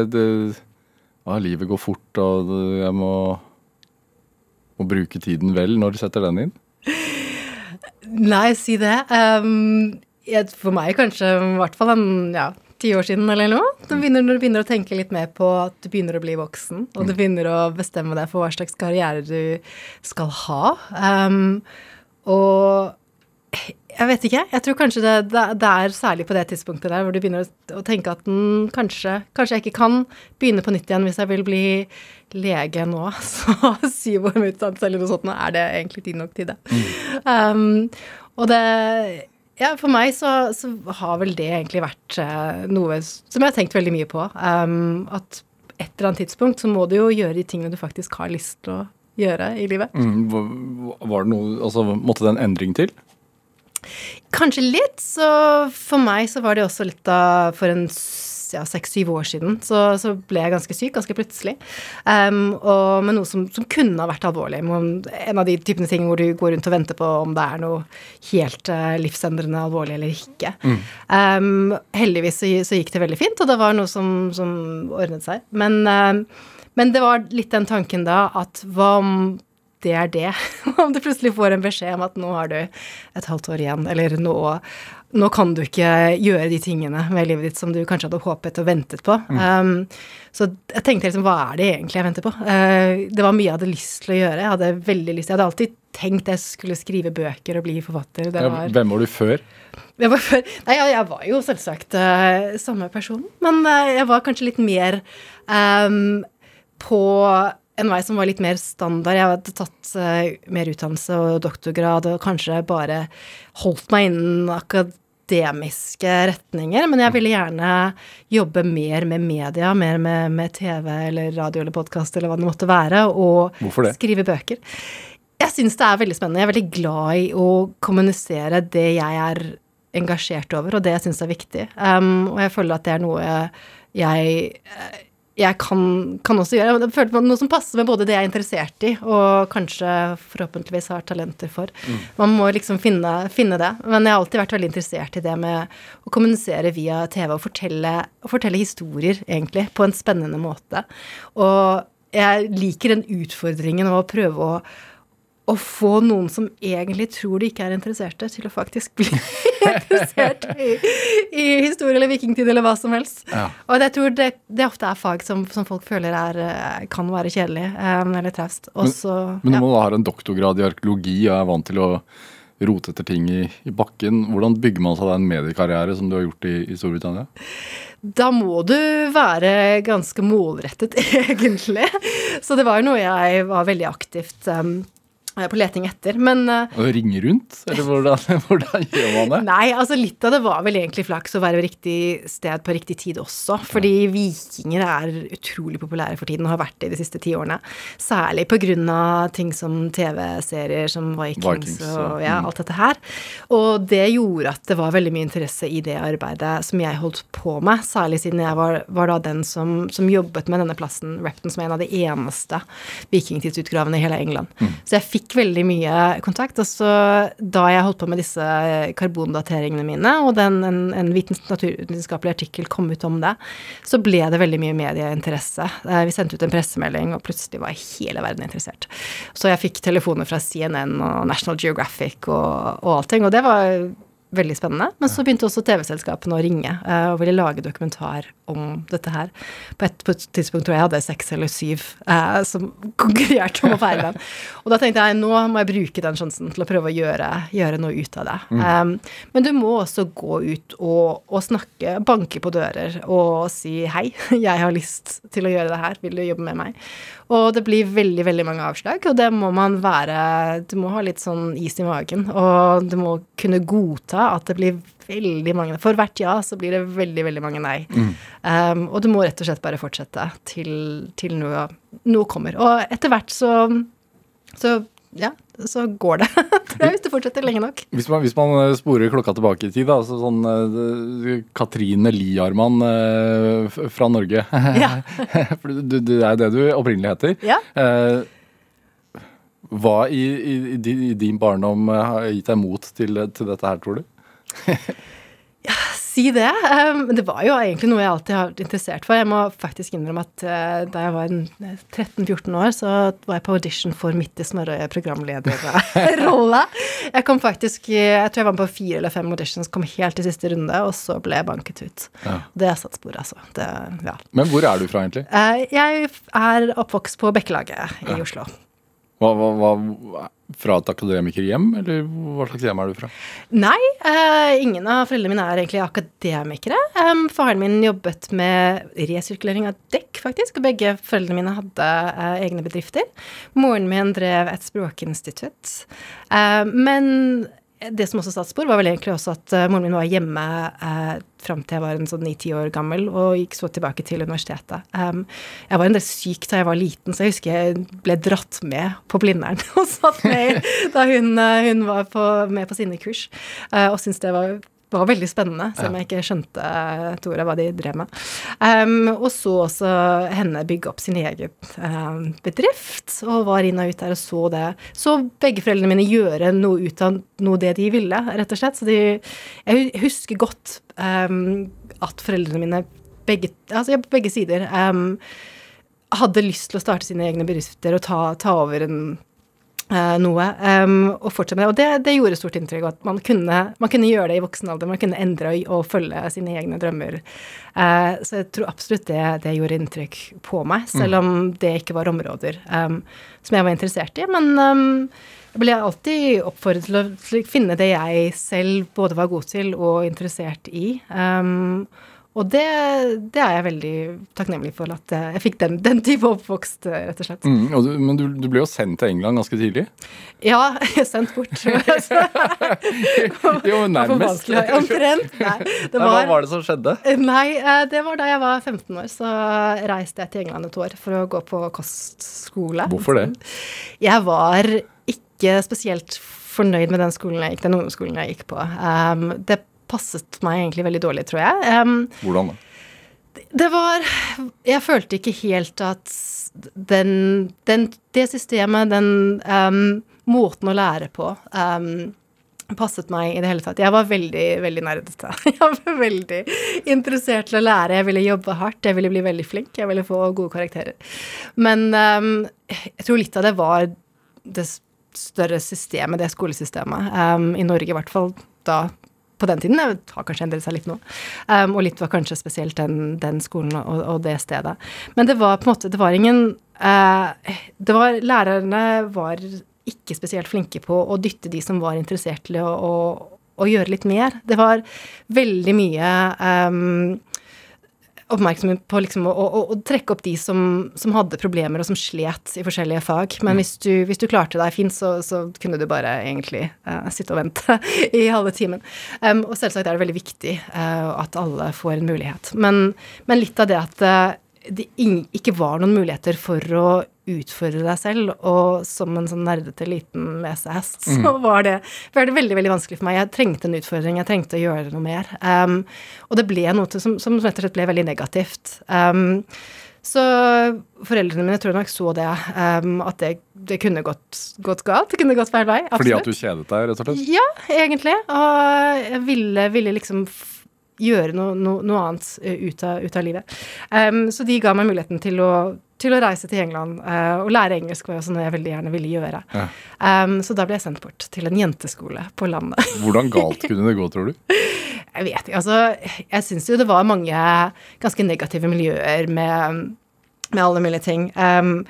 ah, Livet går fort, og det- jeg må, må bruke tiden vel. Når du setter den inn? Nei, si det. Um, jeg- for meg kanskje i hvert fall en ja, ti år siden eller noe. Du begynner, når du begynner å tenke litt mer på at du begynner å bli voksen, og du begynner å bestemme deg for hva slags karriere du skal ha. Um, og jeg vet ikke. Jeg tror kanskje det, det, det er særlig på det tidspunktet der hvor du begynner å, tenke at mm, kanskje, kanskje jeg ikke kan begynne på nytt igjen hvis jeg vil bli lege nå. Så syv år med utdannelse eller noe sånt, nå er det egentlig tid nok til det. Um, og det ja, for meg så, så har vel det egentlig vært eh, noe som jeg har tenkt veldig mye på. Um, at et eller annet tidspunkt så må du jo gjøre de tingene du faktisk har lyst til å gjøre i livet. Mm, Var det noe, altså, måtte det en endring til? Kanskje litt. Så for meg så var det også litt da for en ja, seks-syv år siden så, så ble jeg ganske syk, ganske plutselig. Um, og med noe som, som kunne ha vært alvorlig. En av de typene ting hvor du går rundt og venter på om det er noe helt uh, livsendrende alvorlig eller ikke. Um, heldigvis så, så gikk det veldig fint, og det var noe som, som ordnet seg. Men, uh, men det var litt den tanken da at hva om det er det. Om du plutselig får en beskjed om at nå har du et halvt år igjen, eller nå, nå kan du ikke gjøre de tingene med livet ditt som du kanskje hadde håpet og ventet på. Um, så jeg tenkte liksom, hva er det egentlig jeg venter på? Uh, det var mye jeg hadde lyst til å gjøre. Jeg hadde veldig lyst, jeg hadde alltid tenkt jeg skulle skrive bøker og bli forfatter. Det var, Hvem var du før? jeg var, før, nei, jeg, jeg var jo selvsagt uh, samme person, men uh, jeg var kanskje litt mer um, på en vei som var litt mer standard. Jeg hadde tatt uh, mer utdannelse og doktorgrad og kanskje bare holdt meg innen akademiske retninger, men jeg ville gjerne jobbe mer med media, mer med, med TV eller radio eller podkast eller hva det måtte være, og skrive bøker. Jeg syns det er veldig spennende. Jeg er veldig glad i å kommunisere det jeg er engasjert over, og det jeg syns er viktig. Um, og jeg føler at det er noe jeg, jeg kan, kan også gjøre. Jeg følte noe som passer med både det jeg er interessert i, og kanskje forhåpentligvis har talenter for. Man må liksom finne, finne det. Men jeg har alltid vært veldig interessert i det med å kommunisere via TV og fortelle, fortelle historier, egentlig, på en spennende måte. Og jeg liker den utfordringen av å prøve å å få noen som egentlig tror de ikke er interesserte, til å faktisk bli interessert i, i historie eller vikingtid eller hva som helst. Ja. Og jeg tror det, det ofte er fag som, som folk føler er, eh, kan være kjedelig um, eller traust. Og så Men ja. når man da har en doktorgrad i arkeologi og er vant til å rote etter ting i, i bakken, hvordan bygger man seg da en mediekarriere som du har gjort i, i Storbritannia? Da må du være ganske målrettet, egentlig. Så det var jo noe jeg var veldig aktivt um, på leting etter. Men Å Og ringe rundt? Eller hvordan, hvordan gjør man det? Nei, altså litt av det var vel egentlig flaks å være på riktig sted på riktig tid også. Fordi vikinger er utrolig populære for tiden og har vært det de siste ti årene. Særlig av ting som TV-serier som Vikings, Vikings, og ja. ja, Mm. alt dette her. Og det gjorde at det var veldig mye interesse i det arbeidet som jeg holdt på med. Særlig siden jeg var, var da den som, som jobbet med denne plassen, Repton, som er en av de eneste vikingtidsutgravene i hele England. Mm. Så jeg fikk veldig mye kontakt. Og så da jeg holdt på med disse karbondateringene mine, og den, en, en vitens, naturvitenskapelig artikkel kom ut om det, så ble det veldig mye medieinteresse. Eh, Vi sendte ut en pressemelding, og plutselig var hele verden interessert. Så jeg fikk telefoner fra CNN og National Geographic og, og allting, og det var veldig spennende. Men så begynte også TV-selskapene å ringe uh, og ville lage dokumentar om dette her. På et, på et tidspunkt tror jeg jeg hadde seks eller syv uh, som konkurrerte om å feire den. Og da tenkte jeg nå må jeg bruke den sjansen til å prøve å gjøre, gjøre noe ut av det. Um, men du må også gå ut og, og snakke, banke på dører og si hei, jeg har lyst til å gjøre det her, vil du jobbe med meg? Og det blir veldig, veldig mange avslag, og det må man være Du må ha litt sånn is i magen, og du må kunne godta at det blir veldig mange For hvert ja, så blir det veldig, veldig mange nei. Um, og du må rett og slett bare fortsette til, til noe, noe kommer. Og etter hvert så Så ja, så går det. Tror jeg, hvis du fortsetter lenge nok. Hvis man, hvis man eh, sporer klokka tilbake i tid, da, altså sånn uh, Katrine Liarmann uh, fra Norge Ja. For du, du, det er det du opprinnelig heter. Ja. Uh, hva i, i, i din- barndom har gitt deg mot til, til dette her, tror du? Si det. Det var jo egentlig noe jeg alltid har vært interessert for. Jeg må faktisk innrømme at uh, da jeg var 13-14 år, så var jeg på audition for Midt i smørøyet programlederrolle. Jeg kom faktisk Jeg tror jeg var med på fire eller fem auditions, kom helt til siste runde, og så ble jeg banket ut. Ja. Det satt spor, altså. Det, ja. Men hvor er du fra, egentlig? Jeg er oppvokst på Bekkelaget i Oslo. Hva, hva, hva, fra et akademikerhjem, eller hva slags hjem er du fra? Nei, eh, ingen av foreldrene mine er egentlig akademikere. Um, faren min jobbet med resirkulering av dekk, faktisk. Og begge foreldrene mine hadde eh, egne bedrifter. Moren min drev et språkinstitutt. Eh, men det som også satte spor, var vel egentlig også at eh, moren min var hjemme uh, fram til jeg var en sånn ni-ti år gammel, og gikk så tilbake til universitetet. Um, jeg var en del syk da jeg var liten, så jeg husker jeg ble dratt med på Blindern og satt med da hun, eh, hun var på, med på sine kurs, uh, og syntes det var var veldig spennende, selv om jeg ikke skjønte Tore, hva de drev med. Um, og så også henne bygge opp sin egen um, bedrift, og var inn og ut der og så det. Så begge foreldrene mine gjøre noe ut av noe det de ville, rett og slett. Så de Jeg husker godt um, at foreldrene mine, begge, altså på begge sider, um, hadde lyst til å starte sine egne bedrifter og ta, ta over en eh, noe, um, og fortsette med det. Og det, det gjorde stort inntrykk, at man kunne, man kunne gjøre det i voksen alder. Man kunne endre og, og følge sine egne drømmer. Uh, så jeg tror absolutt det, det gjorde inntrykk på meg, selv om det ikke var områder um, som jeg var interessert i. Men um, jeg ble alltid oppfordret til å til å finne det jeg selv både var god til og interessert i. Um, og det, det er jeg veldig takknemlig for at eh, jeg fikk den, den type oppvokst, eh, rett og slett. Mm, og du, men du, du ble jo sendt til England ganske tidlig. Ja, sendt bort. Jo, nærmest. Omtrent. Nei, det Nei, Hva var, var det som skjedde? nei, eh, det var da jeg var 15 år. Så reiste jeg til England et år for å gå på kostskole. Hvorfor det? Jeg var ikke spesielt fornøyd med den skolen jeg gikk, den ungdomsskolen jeg gikk på. Um, det passet meg egentlig veldig dårlig, tror jeg. Um, Hvordan da? det var Jeg følte ikke helt at den, den Det systemet, den um, måten å lære på, um, passet meg i det hele tatt. Jeg var veldig, veldig nerdete. Jeg var veldig interessert til å lære. Jeg ville jobbe hardt, jeg ville bli veldig flink, jeg ville få gode karakterer. Men um, jeg tror litt av det var det større systemet, det skolesystemet. I Norge i hvert fall da på den tiden. Det har kanskje endret seg litt nå. Um, og litt var kanskje spesielt den, den skolen og, og, det stedet. Men det var på en måte Det var ingen uh, Det var Lærerne var ikke spesielt flinke på å dytte de som var interessert til å, å, å gjøre litt mer. Det var veldig mye um, oppmerksomhet på liksom å, å, å trekke opp de som, som hadde problemer og som slet i forskjellige fag. Men hvis du, hvis du klarte deg fint, så, så kunne du bare egentlig uh, sitte og vente i halve timen. Um, og selvsagt er det veldig viktig uh, at alle får en mulighet. Men, men litt av det at eh, det ikke var noen muligheter for å utfordre deg selv, og som en sånn nerdete liten lesehest, så var det, var det veldig veldig vanskelig for meg. Jeg trengte en utfordring, jeg trengte å gjøre noe mer. Um, og det ble noe til, som, som rett og slett ble veldig negativt. Um, så foreldrene mine tror jeg nok så det, um, at det, det kunne gått, gått galt. Det kunne gått feil vei. Fordi at du kjedet deg, rett og slett? Ja, egentlig. Og jeg ville, ville liksom gjøre noe, noe, noe annet eh, ut av, ut av livet. Um, så de ga meg muligheten til å, til å reise til England. uh, og lære engelsk var jo noe jeg veldig gjerne ville gjøre. Ja. Um, så da ble jeg sendt bort til en jenteskole på landet. Hvordan galt kunne det gå, tror du? Jeg vet ikke, altså Jeg syns jo det var mange ganske negative miljøer med, med alle mulige ting. Um,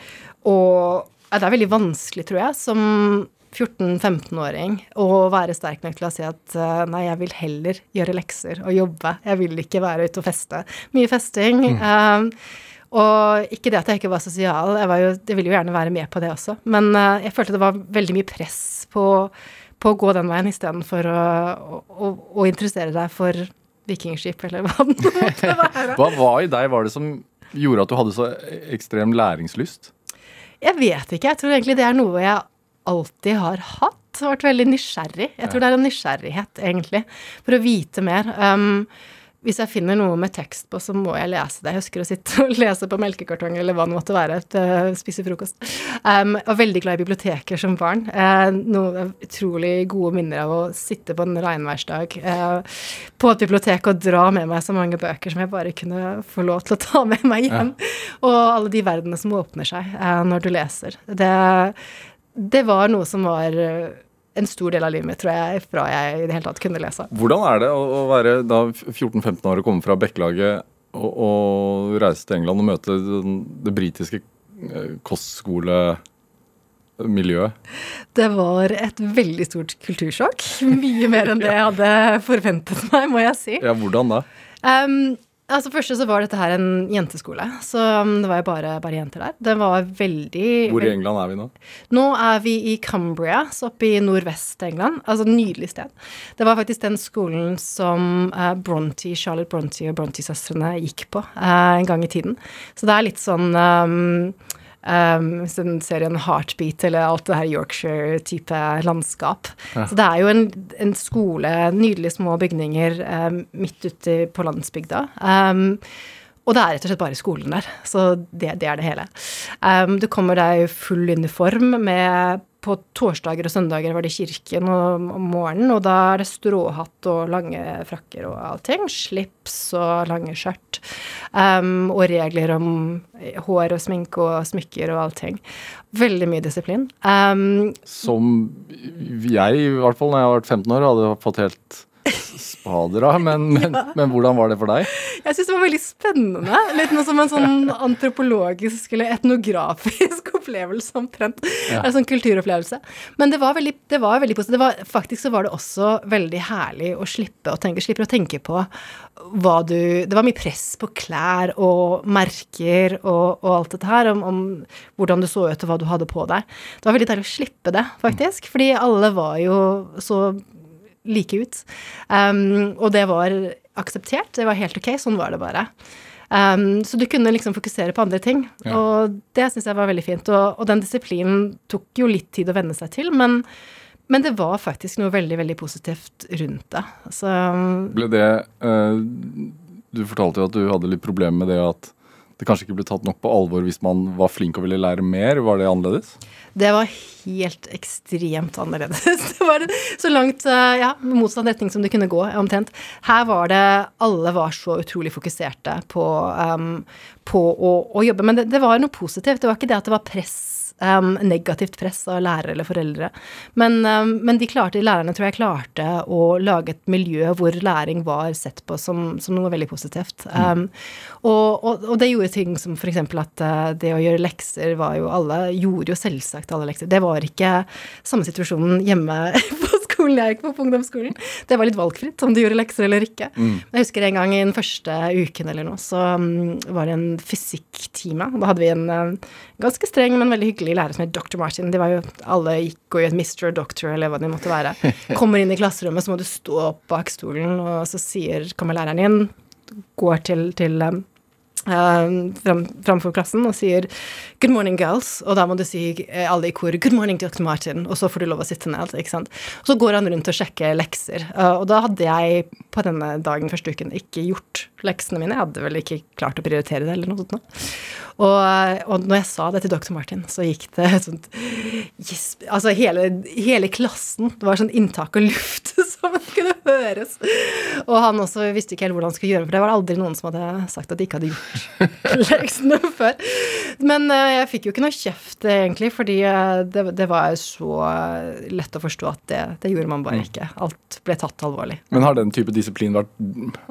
og det er veldig vanskelig, tror jeg, som 14-15-åring å være sterk nok til å si at uh, nei, jeg vil heller gjøre lekser og jobbe. Jeg vil ikke være ute og feste. Mye festing. Um, og ikke det at jeg ikke var sosial, jeg, var jo, jeg ville jo gjerne være med på det også. Men uh, jeg følte det var veldig mye press på, på å gå den veien istedenfor å, å, å, interessere deg for vikingskip, eller hva det måtte være. Hva var i deg var det som gjorde at du hadde så ekstrem læringslyst? Jeg vet ikke. Jeg tror egentlig det er noe jeg alltid har hatt. Vært veldig nysgjerrig. Jeg tror det er en nysgjerrighet, egentlig, for å vite mer. Um, hvis jeg finner noe med tekst på, så må jeg lese det. Jeg husker å sitte og lese på melkekartong eller hva det måtte være. Uh, spise frokost. Um, og veldig glad i biblioteker som barn. Uh, noe utrolig gode minner av å sitte på en regnværsdag uh, på et bibliotek og dra med meg så mange bøker som jeg bare kunne få lov til å ta med meg hjem. Og alle de verdenene som åpner seg uh, når du leser. Det, det var noe som var uh, en stor del av livet mitt, tror jeg, fra jeg i det hele tatt kunne lese. Hvordan er det å være da 14-15 år og komme fra Bekkelaget og, og reise til England og møte det britiske eh, kostskolemiljøet? Det var et veldig stort kultursjokk. Mye mer enn det jeg hadde forventet meg, må jeg si. Ja, hvordan da? Um, altså Først så var dette her en jenteskole, så um, det var jo bare, bare jenter der. Det var veldig Hvor i England er vi nå? Nå er vi i Cumbria, så oppe i nordvest-England. Altså nydelig sted. Det var faktisk den skolen som eh, Bronte, Charlotte Bronte og Bronte-søstrene gikk på eh, en gang i tiden. Så det er litt sånn um, um, Hvis ser serien Heartbeat eller alt det her Yorkshire-type landskap. Så det er jo en, en skole, nydelige små bygninger um, midt ute på landsbygda. Um, og det er rett og slett bare skolen der. Så det, det er det hele. Um, du kommer deg i full uniform med På torsdager og søndager var det kirken om morgenen, og da er det stråhatt og lange frakker og allting. Slips og lange skjørt. Um, og regler om hår og sminke og smykker og allting. Veldig mye disiplin. Um, Som jeg, i hvert fall når jeg har vært 15 år, hadde fått helt spader av. Men, men, men hvordan var det for deg? Jeg syns det var veldig spennende. Litt noe som en sånn antropologisk eller etnografisk opplevelse omtrent. Ja. En sånn kulturopplevelse. Men det var veldig, det var veldig positivt. Det var, faktisk så var det også veldig herlig å slippe å tenke, slippe å tenke på hva du Det var mye press på klær og merker og, og alt dette her, om, om hvordan du så ut og hva du hadde på deg. Det var veldig deilig å slippe det, faktisk. Fordi alle var jo så like ut. Um, og det var akseptert. Det var helt ok. Sånn var det bare. Um, så du kunne liksom fokusere på andre ting. Ja. Og det syns jeg var veldig fint. Og, og den disiplinen tok jo litt tid å venne seg til, men, men det var faktisk noe veldig, veldig positivt rundt det. Så Ble det uh, Du fortalte jo at du hadde litt problemer med det at det kanskje ikke ble tatt nok på alvor hvis man var flink og ville lære mer. Var det annerledes? det var helt ekstremt annerledes. Det var så langt eh, ja, motsatt retning som det kunne gå, omtrent. Her var det Alle var så utrolig fokuserte på, um, på å, å jobbe. Men det, det var noe positivt. Det var ikke det at det var press. Um, negativt press av lærere eller foreldre. Men, um, men de klarte, lærerne tror jeg klarte å lage et miljø hvor læring var sett på som, som noe veldig positivt. Um, og, og, og det gjorde ting som f.eks. at uh, det å gjøre lekser var jo Alle gjorde jo selvsagt alle lekser. Det var ikke samme situasjonen hjemme på skolen jeg gikk på, på ungdomsskolen. Det var litt valgfritt om du gjorde lekser eller ikke. Jeg husker en gang i den første uken eller noe, så um, var det en fysikktime. Da hadde vi en uh, ganske streng, men veldig hyggelig lærer som het dr. Martin. De var jo, alle gikk og i et Mr. Doctor eller hva de måtte være. Kommer inn i klasserommet, så må du stå opp bak stolen, og så sier, kommer læreren inn, går til, til um, eh, fram, klassen og sier 'good morning, girls', og da må du si eh, alle i kor 'good morning, Dr. Martin', og så får du lov å sitte ned. ikke sant? Og så går han rundt og sjekker lekser, uh, og da hadde jeg på denne dagen første uken ikke gjort leksene mine. Jeg hadde vel ikke klart å prioritere det, eller noe sånt. Og, og når jeg sa det til Dr. Martin, så gikk det et sånt yes, Altså hele, hele klassen. Det var sånn inntak av luft som kunne høres. Og han også visste ikke helt hvordan han skulle gjøre det, for det var aldri noen som hadde sagt at de ikke hadde gjort leksene før. Men eh, jeg fikk jo ikke noe kjeft, egentlig, fordi eh, det, det var så lett å forstå at det, det gjorde man bare ikke. Alt ble tatt alvorlig. Men har den type disiplin vært,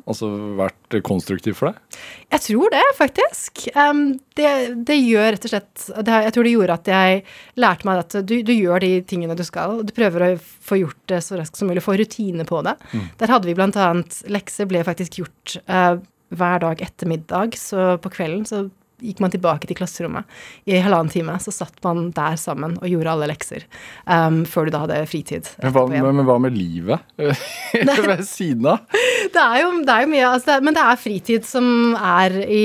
altså, vært konstruktiv for deg? Jeg tror det, faktisk. Det, det gjør rett og slett Jeg tror det gjorde at jeg lærte meg at du, du, gjør de tingene du skal. og Du prøver å få gjort det så raskt som mulig, få rutine på det. Der hadde vi annet Lekser ble faktisk gjort uh, hver dag etter middag, så på kvelden så gikk man tilbake til klasserommet. I halvannen time så satt man der sammen og gjorde alle lekser um, før du da hadde fritid. Men hva, men, hva med livet ved siden av? Det er jo, det er jo mye altså det, er- Men det er fritid som er i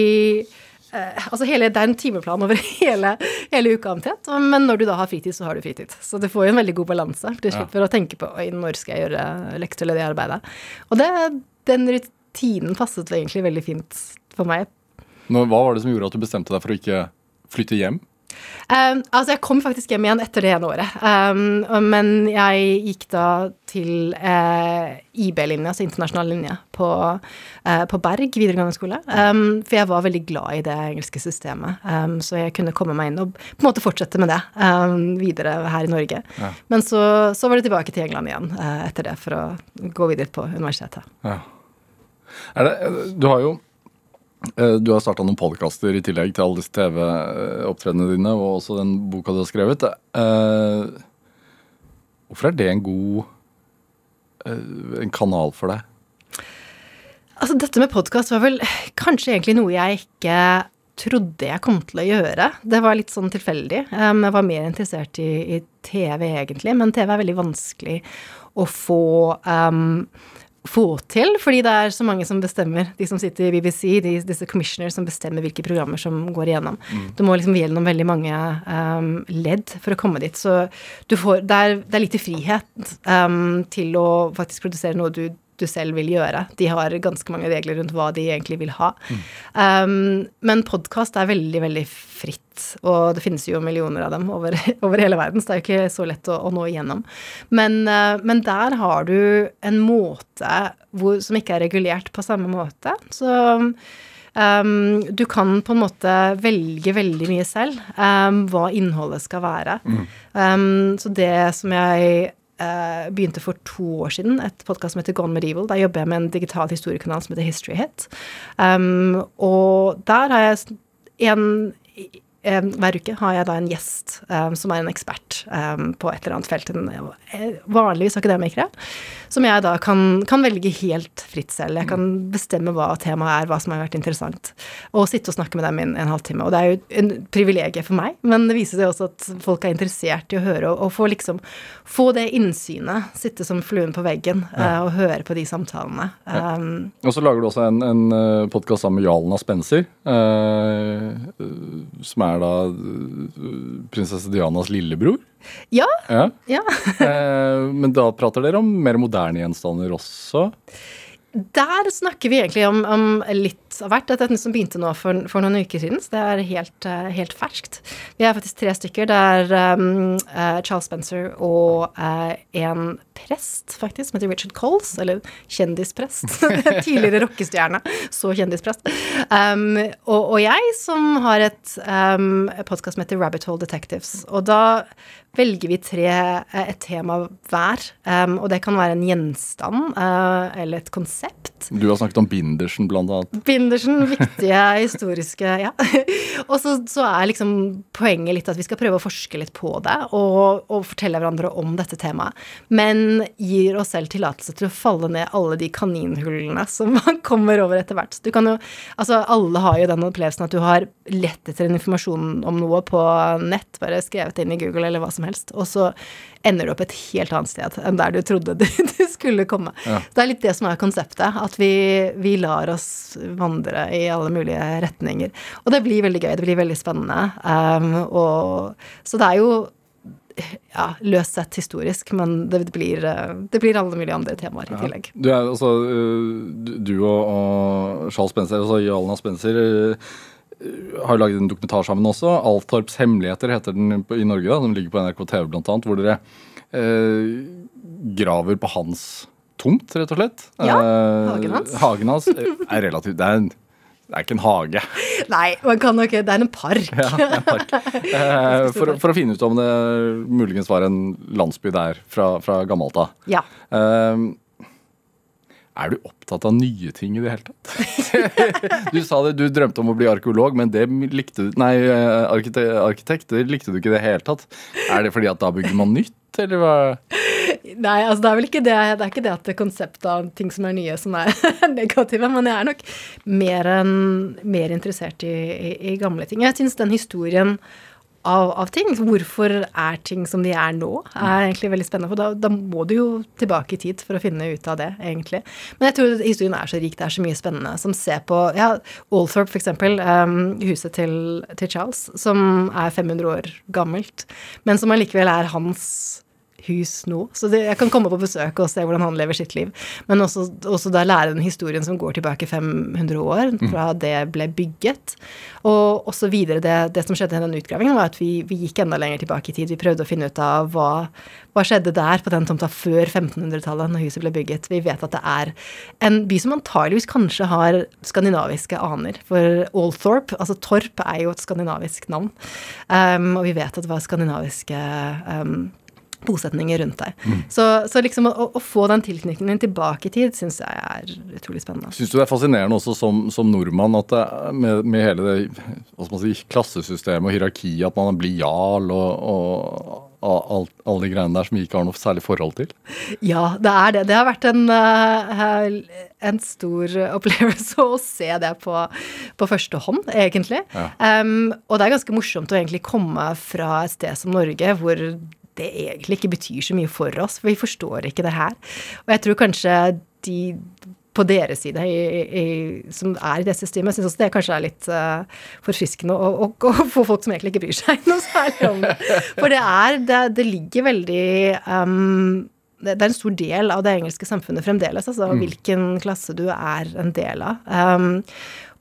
uh, altså hele, Det er en timeplan over hele, hele uka omtrent. Men når du da har fritid, så har du fritid. Så du får jo en veldig god balanse. For slipper Ja. å tenke på Oi, når skal jeg gjøre lekser eller det arbeidet. Og det, den rutinen passet egentlig veldig fint for meg. Nå, hva var det som gjorde at du bestemte deg for å ikke flytte hjem? Um, altså, jeg kom faktisk hjem igjen etter det ene året. Um, men jeg gikk da til uh, IB-linja, altså internasjonal linje, på, eh, på Berg videregående skole. Um, for jeg var veldig glad i det engelske systemet, um, så jeg kunne komme meg inn og på en måte fortsette med det um, videre her i Norge. Ja. Men så, så var det tilbake til England igjen eh, etter det, for å gå videre på universitetet. Ja. Det, du har jo eh, du har starta noen podkaster i tillegg til alle disse TV-opptredenene dine, og også den boka du har skrevet. Eh, Hvorfor er det en god eh, en kanal for deg? Altså, dette med podkast var vel kanskje egentlig noe jeg ikke trodde jeg kom til å gjøre. Det var litt sånn tilfeldig. Um, jeg var mer interessert i, i TV, egentlig, men TV er veldig vanskelig å få um, få til, fordi det er så mange som bestemmer. De som sitter i BBC, de, disse commissioners som bestemmer hvilke programmer som går igjennom. Du må liksom gjennom veldig mange um, ledd for å komme dit. Så du får, det, er, det er lite frihet um, til å faktisk produsere noe du du selv vil gjøre. De har ganske mange regler rundt hva de egentlig vil ha. Um, men podkast er veldig, veldig fritt, og det finnes jo millioner av dem over, over hele verden, så det er jo ikke så lett å, å nå igjennom. Men, uh, men der har du en måte hvor, som ikke er regulert på samme måte. Så um, du kan på en måte velge veldig mye selv um, hva innholdet skal være. Um, så det som jeg eh, begynte for to år siden, et podkast som heter Gone Medieval. Der jobber jeg med en digital historiekanal som heter History Hit. Um, og der har jeg en hver uke har jeg da en gjest um, som er en ekspert um, på et eller annet felt. Eh, vanligvis akademikere. Som jeg da kan, kan velge helt fritt selv. Jeg kan bestemme hva temaet er, hva som har vært interessant. Og sitte og snakke med dem i en, en halvtime. Og det er jo en privilegium for meg, men det viser seg også at folk er interessert i å høre og, og få liksom få det innsynet. Sitte som fluen på veggen eh, og høre på de samtalene. Um, Og så lager du også en, en podkast sammen med Jalna Spencer. uh, som er da eh, prinsesse Dianas lillebror. ja, Ja. ja. Eh, men da prater dere om mer moderne gjenstander også? Der snakker vi egentlig om, om litt av hvert. Dette er noe som begynte nå for, for noen uker siden, så det er helt, eh, helt ferskt. Vi er faktisk tre stykker. Det er um, uh, Charles Spencer og uh, en prest, faktisk, som heter Richard Coles, eller kjendisprest. Tidligere rockestjerne, så kjendisprest. Um, og, og jeg som har et um, podkast som heter Rabbit Hole Detectives. Og da velger vi tre, eh, et tema hver. Um, og det kan være en gjenstand uh, eller et konsept. Du har snakket om bindersen, blant annet. Bindersen, viktige historiske Ja. og så, så, er liksom poenget litt at vi skal prøve å forske litt på det og, og, fortelle hverandre om dette temaet. Men gir oss selv tillatelse til å falle ned alle de kaninhullene som man kommer over etter hvert. Du kan jo, altså Alle har jo den opplevelsen at du har lett etter en informasjon om noe på nett, bare skrevet inn i Google eller hva som helst, og så ender du opp et helt annet sted enn der du trodde du, du skulle komme. Ja. Det er litt det som er konseptet, at vi, vi, lar oss vandre i alle mulige retninger. Og det blir veldig gøy, det blir veldig spennende. Um, og, så det er jo ja, løst sett historisk, men det blir, det blir alle mulige andre temaer i tillegg. Du, er, altså, du og, og Charles Spencer, altså Jalna Spencer har laget en dokumentar sammen også. 'Altorps hemmeligheter' heter den i Norge. da, Den ligger på NRK TV annet, hvor dere eh, graver på hans tomt, rett og slett. Ja, eh, hagen hans. Eh, hagen hans er relativt det er, en, det er, ikke en hage. Nei, man kan nok, det er en park. ja, en park. Eh, for, for, å finne ut om det muligens var en landsby der fra, fra gammelt av. Ja. Eh, er du opptatt av nye ting i det hele tatt? du sa det, du drømte om å bli arkeolog, men det likte du Nei, eh, arkitekt, det likte du ikke i det hele tatt. Er det fordi at da bygger man nytt, eller hva? Nei, altså det er vel ikke det. Det er ikke det at det konseptet av ting som er nye, som er negative. Men jeg er nok mer, en, mer interessert i, i, i gamle ting. Jeg syns den historien av, av, ting. Hvorfor er ting som de er nå, er egentlig veldig spennende. For da, da, må du jo tilbake i tid for å finne ut av det, egentlig. Men jeg tror historien er så rik, det er så mye spennende. Som ser på ja, Althorp, eksempel. Um, huset til, til, Charles, som er 500 år gammelt, men som allikevel er hans hus nå. Så det, jeg kan komme på besøk og se hvordan han lever sitt liv. Men også, også da lære den historien som går tilbake 500 år, mm. fra det ble bygget. Og også videre det, det som skjedde i den utgravingen, var at vi, vi, gikk enda lenger tilbake i tid. Vi prøvde å finne ut av hva, hva skjedde der på den tomta før 1500-tallet, når huset ble bygget. Vi vet at det er en by som antageligvis kanskje har skandinaviske aner. For Althorp, altså Torp, er jo et skandinavisk navn. Um, og vi vet at det var skandinaviske um, bosetninger rundt deg. Mm. Så, så, liksom å, å, få den tilknytningen tilbake i tid syns jeg er utrolig spennende. Syns du det er fascinerende også som, som nordmann at det, med, med, hele det hva skal man si, klassesystemet og hierarkiet, at man blir jarl og, og all, alle de greiene der som vi ikke har noe særlig forhold til? Ja, det er det. Det har vært en, uh, en stor opplevelse å se det på, på første hånd, egentlig. Ja. Um, og det er ganske morsomt å egentlig komme fra et sted som Norge, hvor det egentlig ikke betyr så mye for oss, for vi forstår ikke det her. Og jeg tror kanskje de på deres side i, i, som er i det systemet, syns også det kanskje er litt uh, forfriskende å, få folk som egentlig ikke bryr seg noe særlig om det. For det er Det, det ligger veldig um, det, det, er en stor del av det engelske samfunnet fremdeles, altså mm. hvilken klasse du er en del av. Um,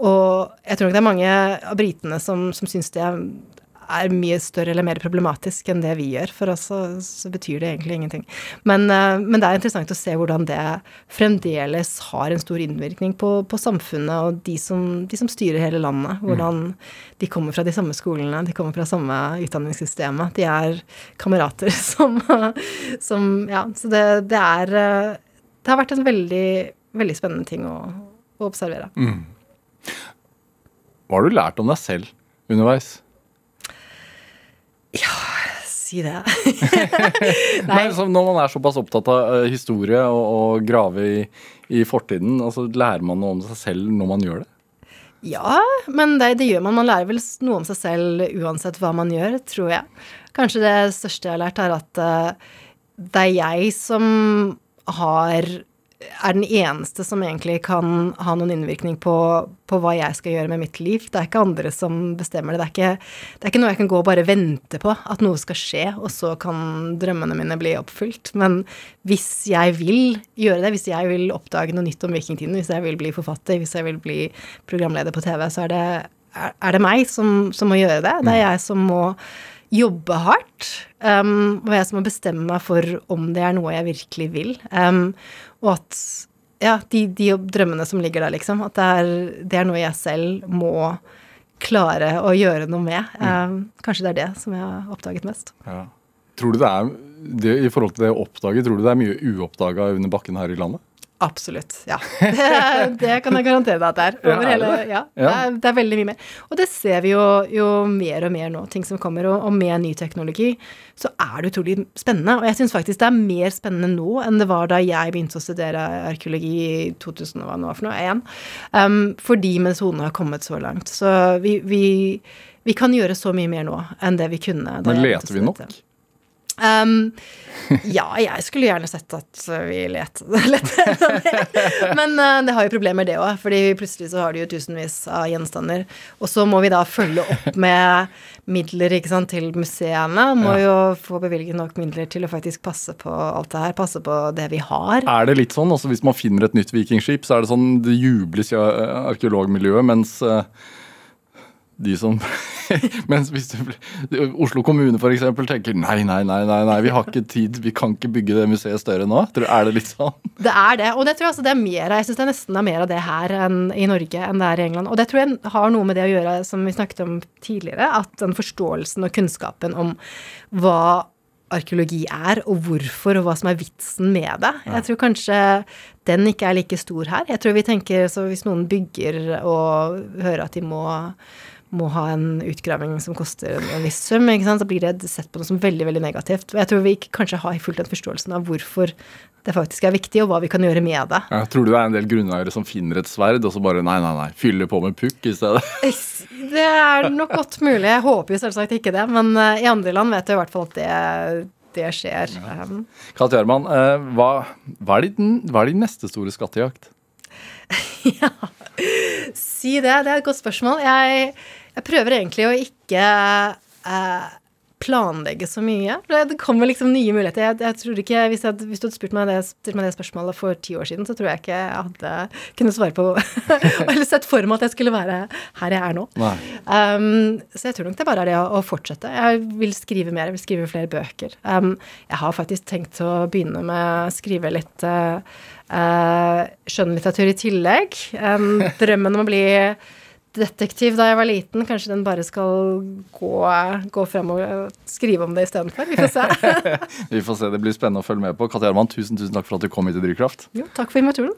og jeg tror nok det er mange av britene som, som syns det er mye større eller mer problematisk enn det vi gjør. For oss så, så betyr det egentlig ingenting. Men, uh, men, det er interessant å se hvordan det fremdeles har en stor innvirkning på, på samfunnet og de som, de som, styrer hele landet. Mm. Hvordan de kommer fra de samme skolene, de kommer fra samme utdanningssystemet. De er kamerater som, som Ja, så det, det, er uh, Det har vært en veldig, veldig spennende ting å, å observere. Mm. Hva har du lært om deg selv underveis? Ja, si det. Men når man er såpass opptatt av uh, historie og, og grave i, i, fortiden, altså lærer man noe om seg selv når man gjør det? Ja, men det, det, gjør man. Man lærer vel noe om seg selv uansett hva man gjør, tror jeg. Kanskje det største jeg har lært, er at uh, det er jeg som har er den eneste som egentlig kan ha noen innvirkning på, på, hva jeg skal gjøre med mitt liv. Det er ikke andre som bestemmer det. Det er ikke, det er ikke noe jeg kan gå og bare vente på, at noe skal skje, og så kan drømmene mine bli oppfylt. Men hvis jeg vil gjøre det, hvis jeg vil oppdage noe nytt om vikingtiden, hvis jeg vil bli forfatter, hvis jeg vil bli programleder på TV, så er det, er det meg som, som må gjøre det. Det er jeg som må jobbe hardt. Um, og jeg som må bestemme meg for om det er noe jeg virkelig vil. Um, og at ja, de, de, drømmene som ligger der, liksom, at det er, det er, noe jeg selv må klare å gjøre noe med. Mm. Um, kanskje det er det som jeg har oppdaget mest. Ja. Tror du det er det, I forhold til det å oppdage, tror du det er mye uoppdaga under bakken her i landet? Absolutt. Ja. Det, det kan jeg garantere deg at det er. Ja, Over er hele, det? ja, Ja. Det, er, det er veldig mye mer. Og det ser vi jo, jo mer og mer nå, ting som kommer. Og, og med ny teknologi så er det utrolig spennende. Og jeg syns faktisk det er mer spennende nå enn det var da jeg begynte å studere arkeologi i 2000 og hva det var for noe. Um, fordi metodene har kommet så langt. Så vi, vi, vi kan gjøre så mye mer nå enn det vi kunne. Men leter vi nok? Um, ja, jeg skulle gjerne sett at vi let, lette enda det. Men uh, det har jo problemer, det òg. fordi plutselig så har du jo tusenvis av gjenstander. Og så må vi da følge opp med midler ikke sant, til museene. Må jo få bevilget nok midler til å faktisk passe på alt det her. Passe på det vi har. Er det litt sånn? altså Hvis man finner et nytt vikingskip, så er det sånn det jubles i eh, arkeologmiljøet, mens eh, de som Mens hvis du, Oslo kommune f.eks. tenker nei, nei, nei, nei, vi har ikke tid, vi kan ikke bygge det museet større nå. Tror Er det litt sånn? Det er det. Og det tror jeg altså det er mer av. Jeg syns det er nesten er mer av det her enn i Norge enn det er i England. Og det tror jeg har noe med det å gjøre, som vi snakket om tidligere, at den forståelsen og kunnskapen om hva arkeologi er, og hvorfor, og hva som er vitsen med det. Jeg tror kanskje den ikke er like stor her. Jeg tror vi tenker så hvis noen bygger og hører at de må må ha en utgraving som koster en viss sum, ikke sant? så blir det sett på noe som veldig veldig negativt. Og jeg tror vi ikke kanskje har fullt den forståelsen av hvorfor det faktisk er viktig, og hva vi kan gjøre med det. Jeg tror du det er en del grunneiere som finner et sverd, og så bare nei, nei, nei, fyller på med pukk i stedet? Det er nok godt mulig. Jeg håper jo selvsagt ikke det, men eh, i andre land vet jeg i hvert fall at det, det skjer. Ja. Kat Gjerman, eh, hva, hva, er din, hva er din neste store skattejakt? ja, si det, det er et godt spørsmål. Jeg, jeg prøver egentlig å ikke eh, planlegge så mye. Det kommer liksom nye muligheter. Jeg, jeg tror ikke, Hvis, jeg, hvis du hadde spurt meg, det, stilt meg det spørsmålet for ti år siden, så tror jeg ikke jeg hadde kunnet svare på Eller sett for meg at jeg skulle være her jeg er nå. Um, så jeg tror nok det bare er det å, å fortsette. Jeg vil skrive mer, jeg vil skrive flere bøker. Um, jeg har faktisk tenkt å begynne med å skrive litt uh, skjønnlitteratur i tillegg. Um, drømmen om å bli detektiv da jeg var liten, kanskje den bare skal gå, gå frem og skrive om det istedenfor. Vi får se. Vi får se, det blir spennende å følge med på. Katja Arman, tusen, tusen takk for at du kom hit til Drivkraft. Jo, takk for invitasjonen.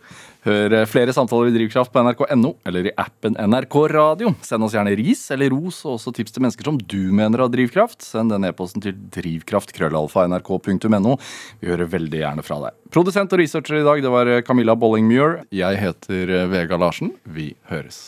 Hør eh, flere samtaler i Drivkraft på nrk.no eller i appen NRK Radio. Send oss gjerne ris eller ros og også tips til mennesker som du mener har drivkraft. Send den e-posten til drivkraft.krøllalfa.nrk.no. Vi hører veldig gjerne fra deg. Produsent og researcher i dag, det var Camilla Bollingmuir. Jeg heter eh, Vega Larsen. Vi høres.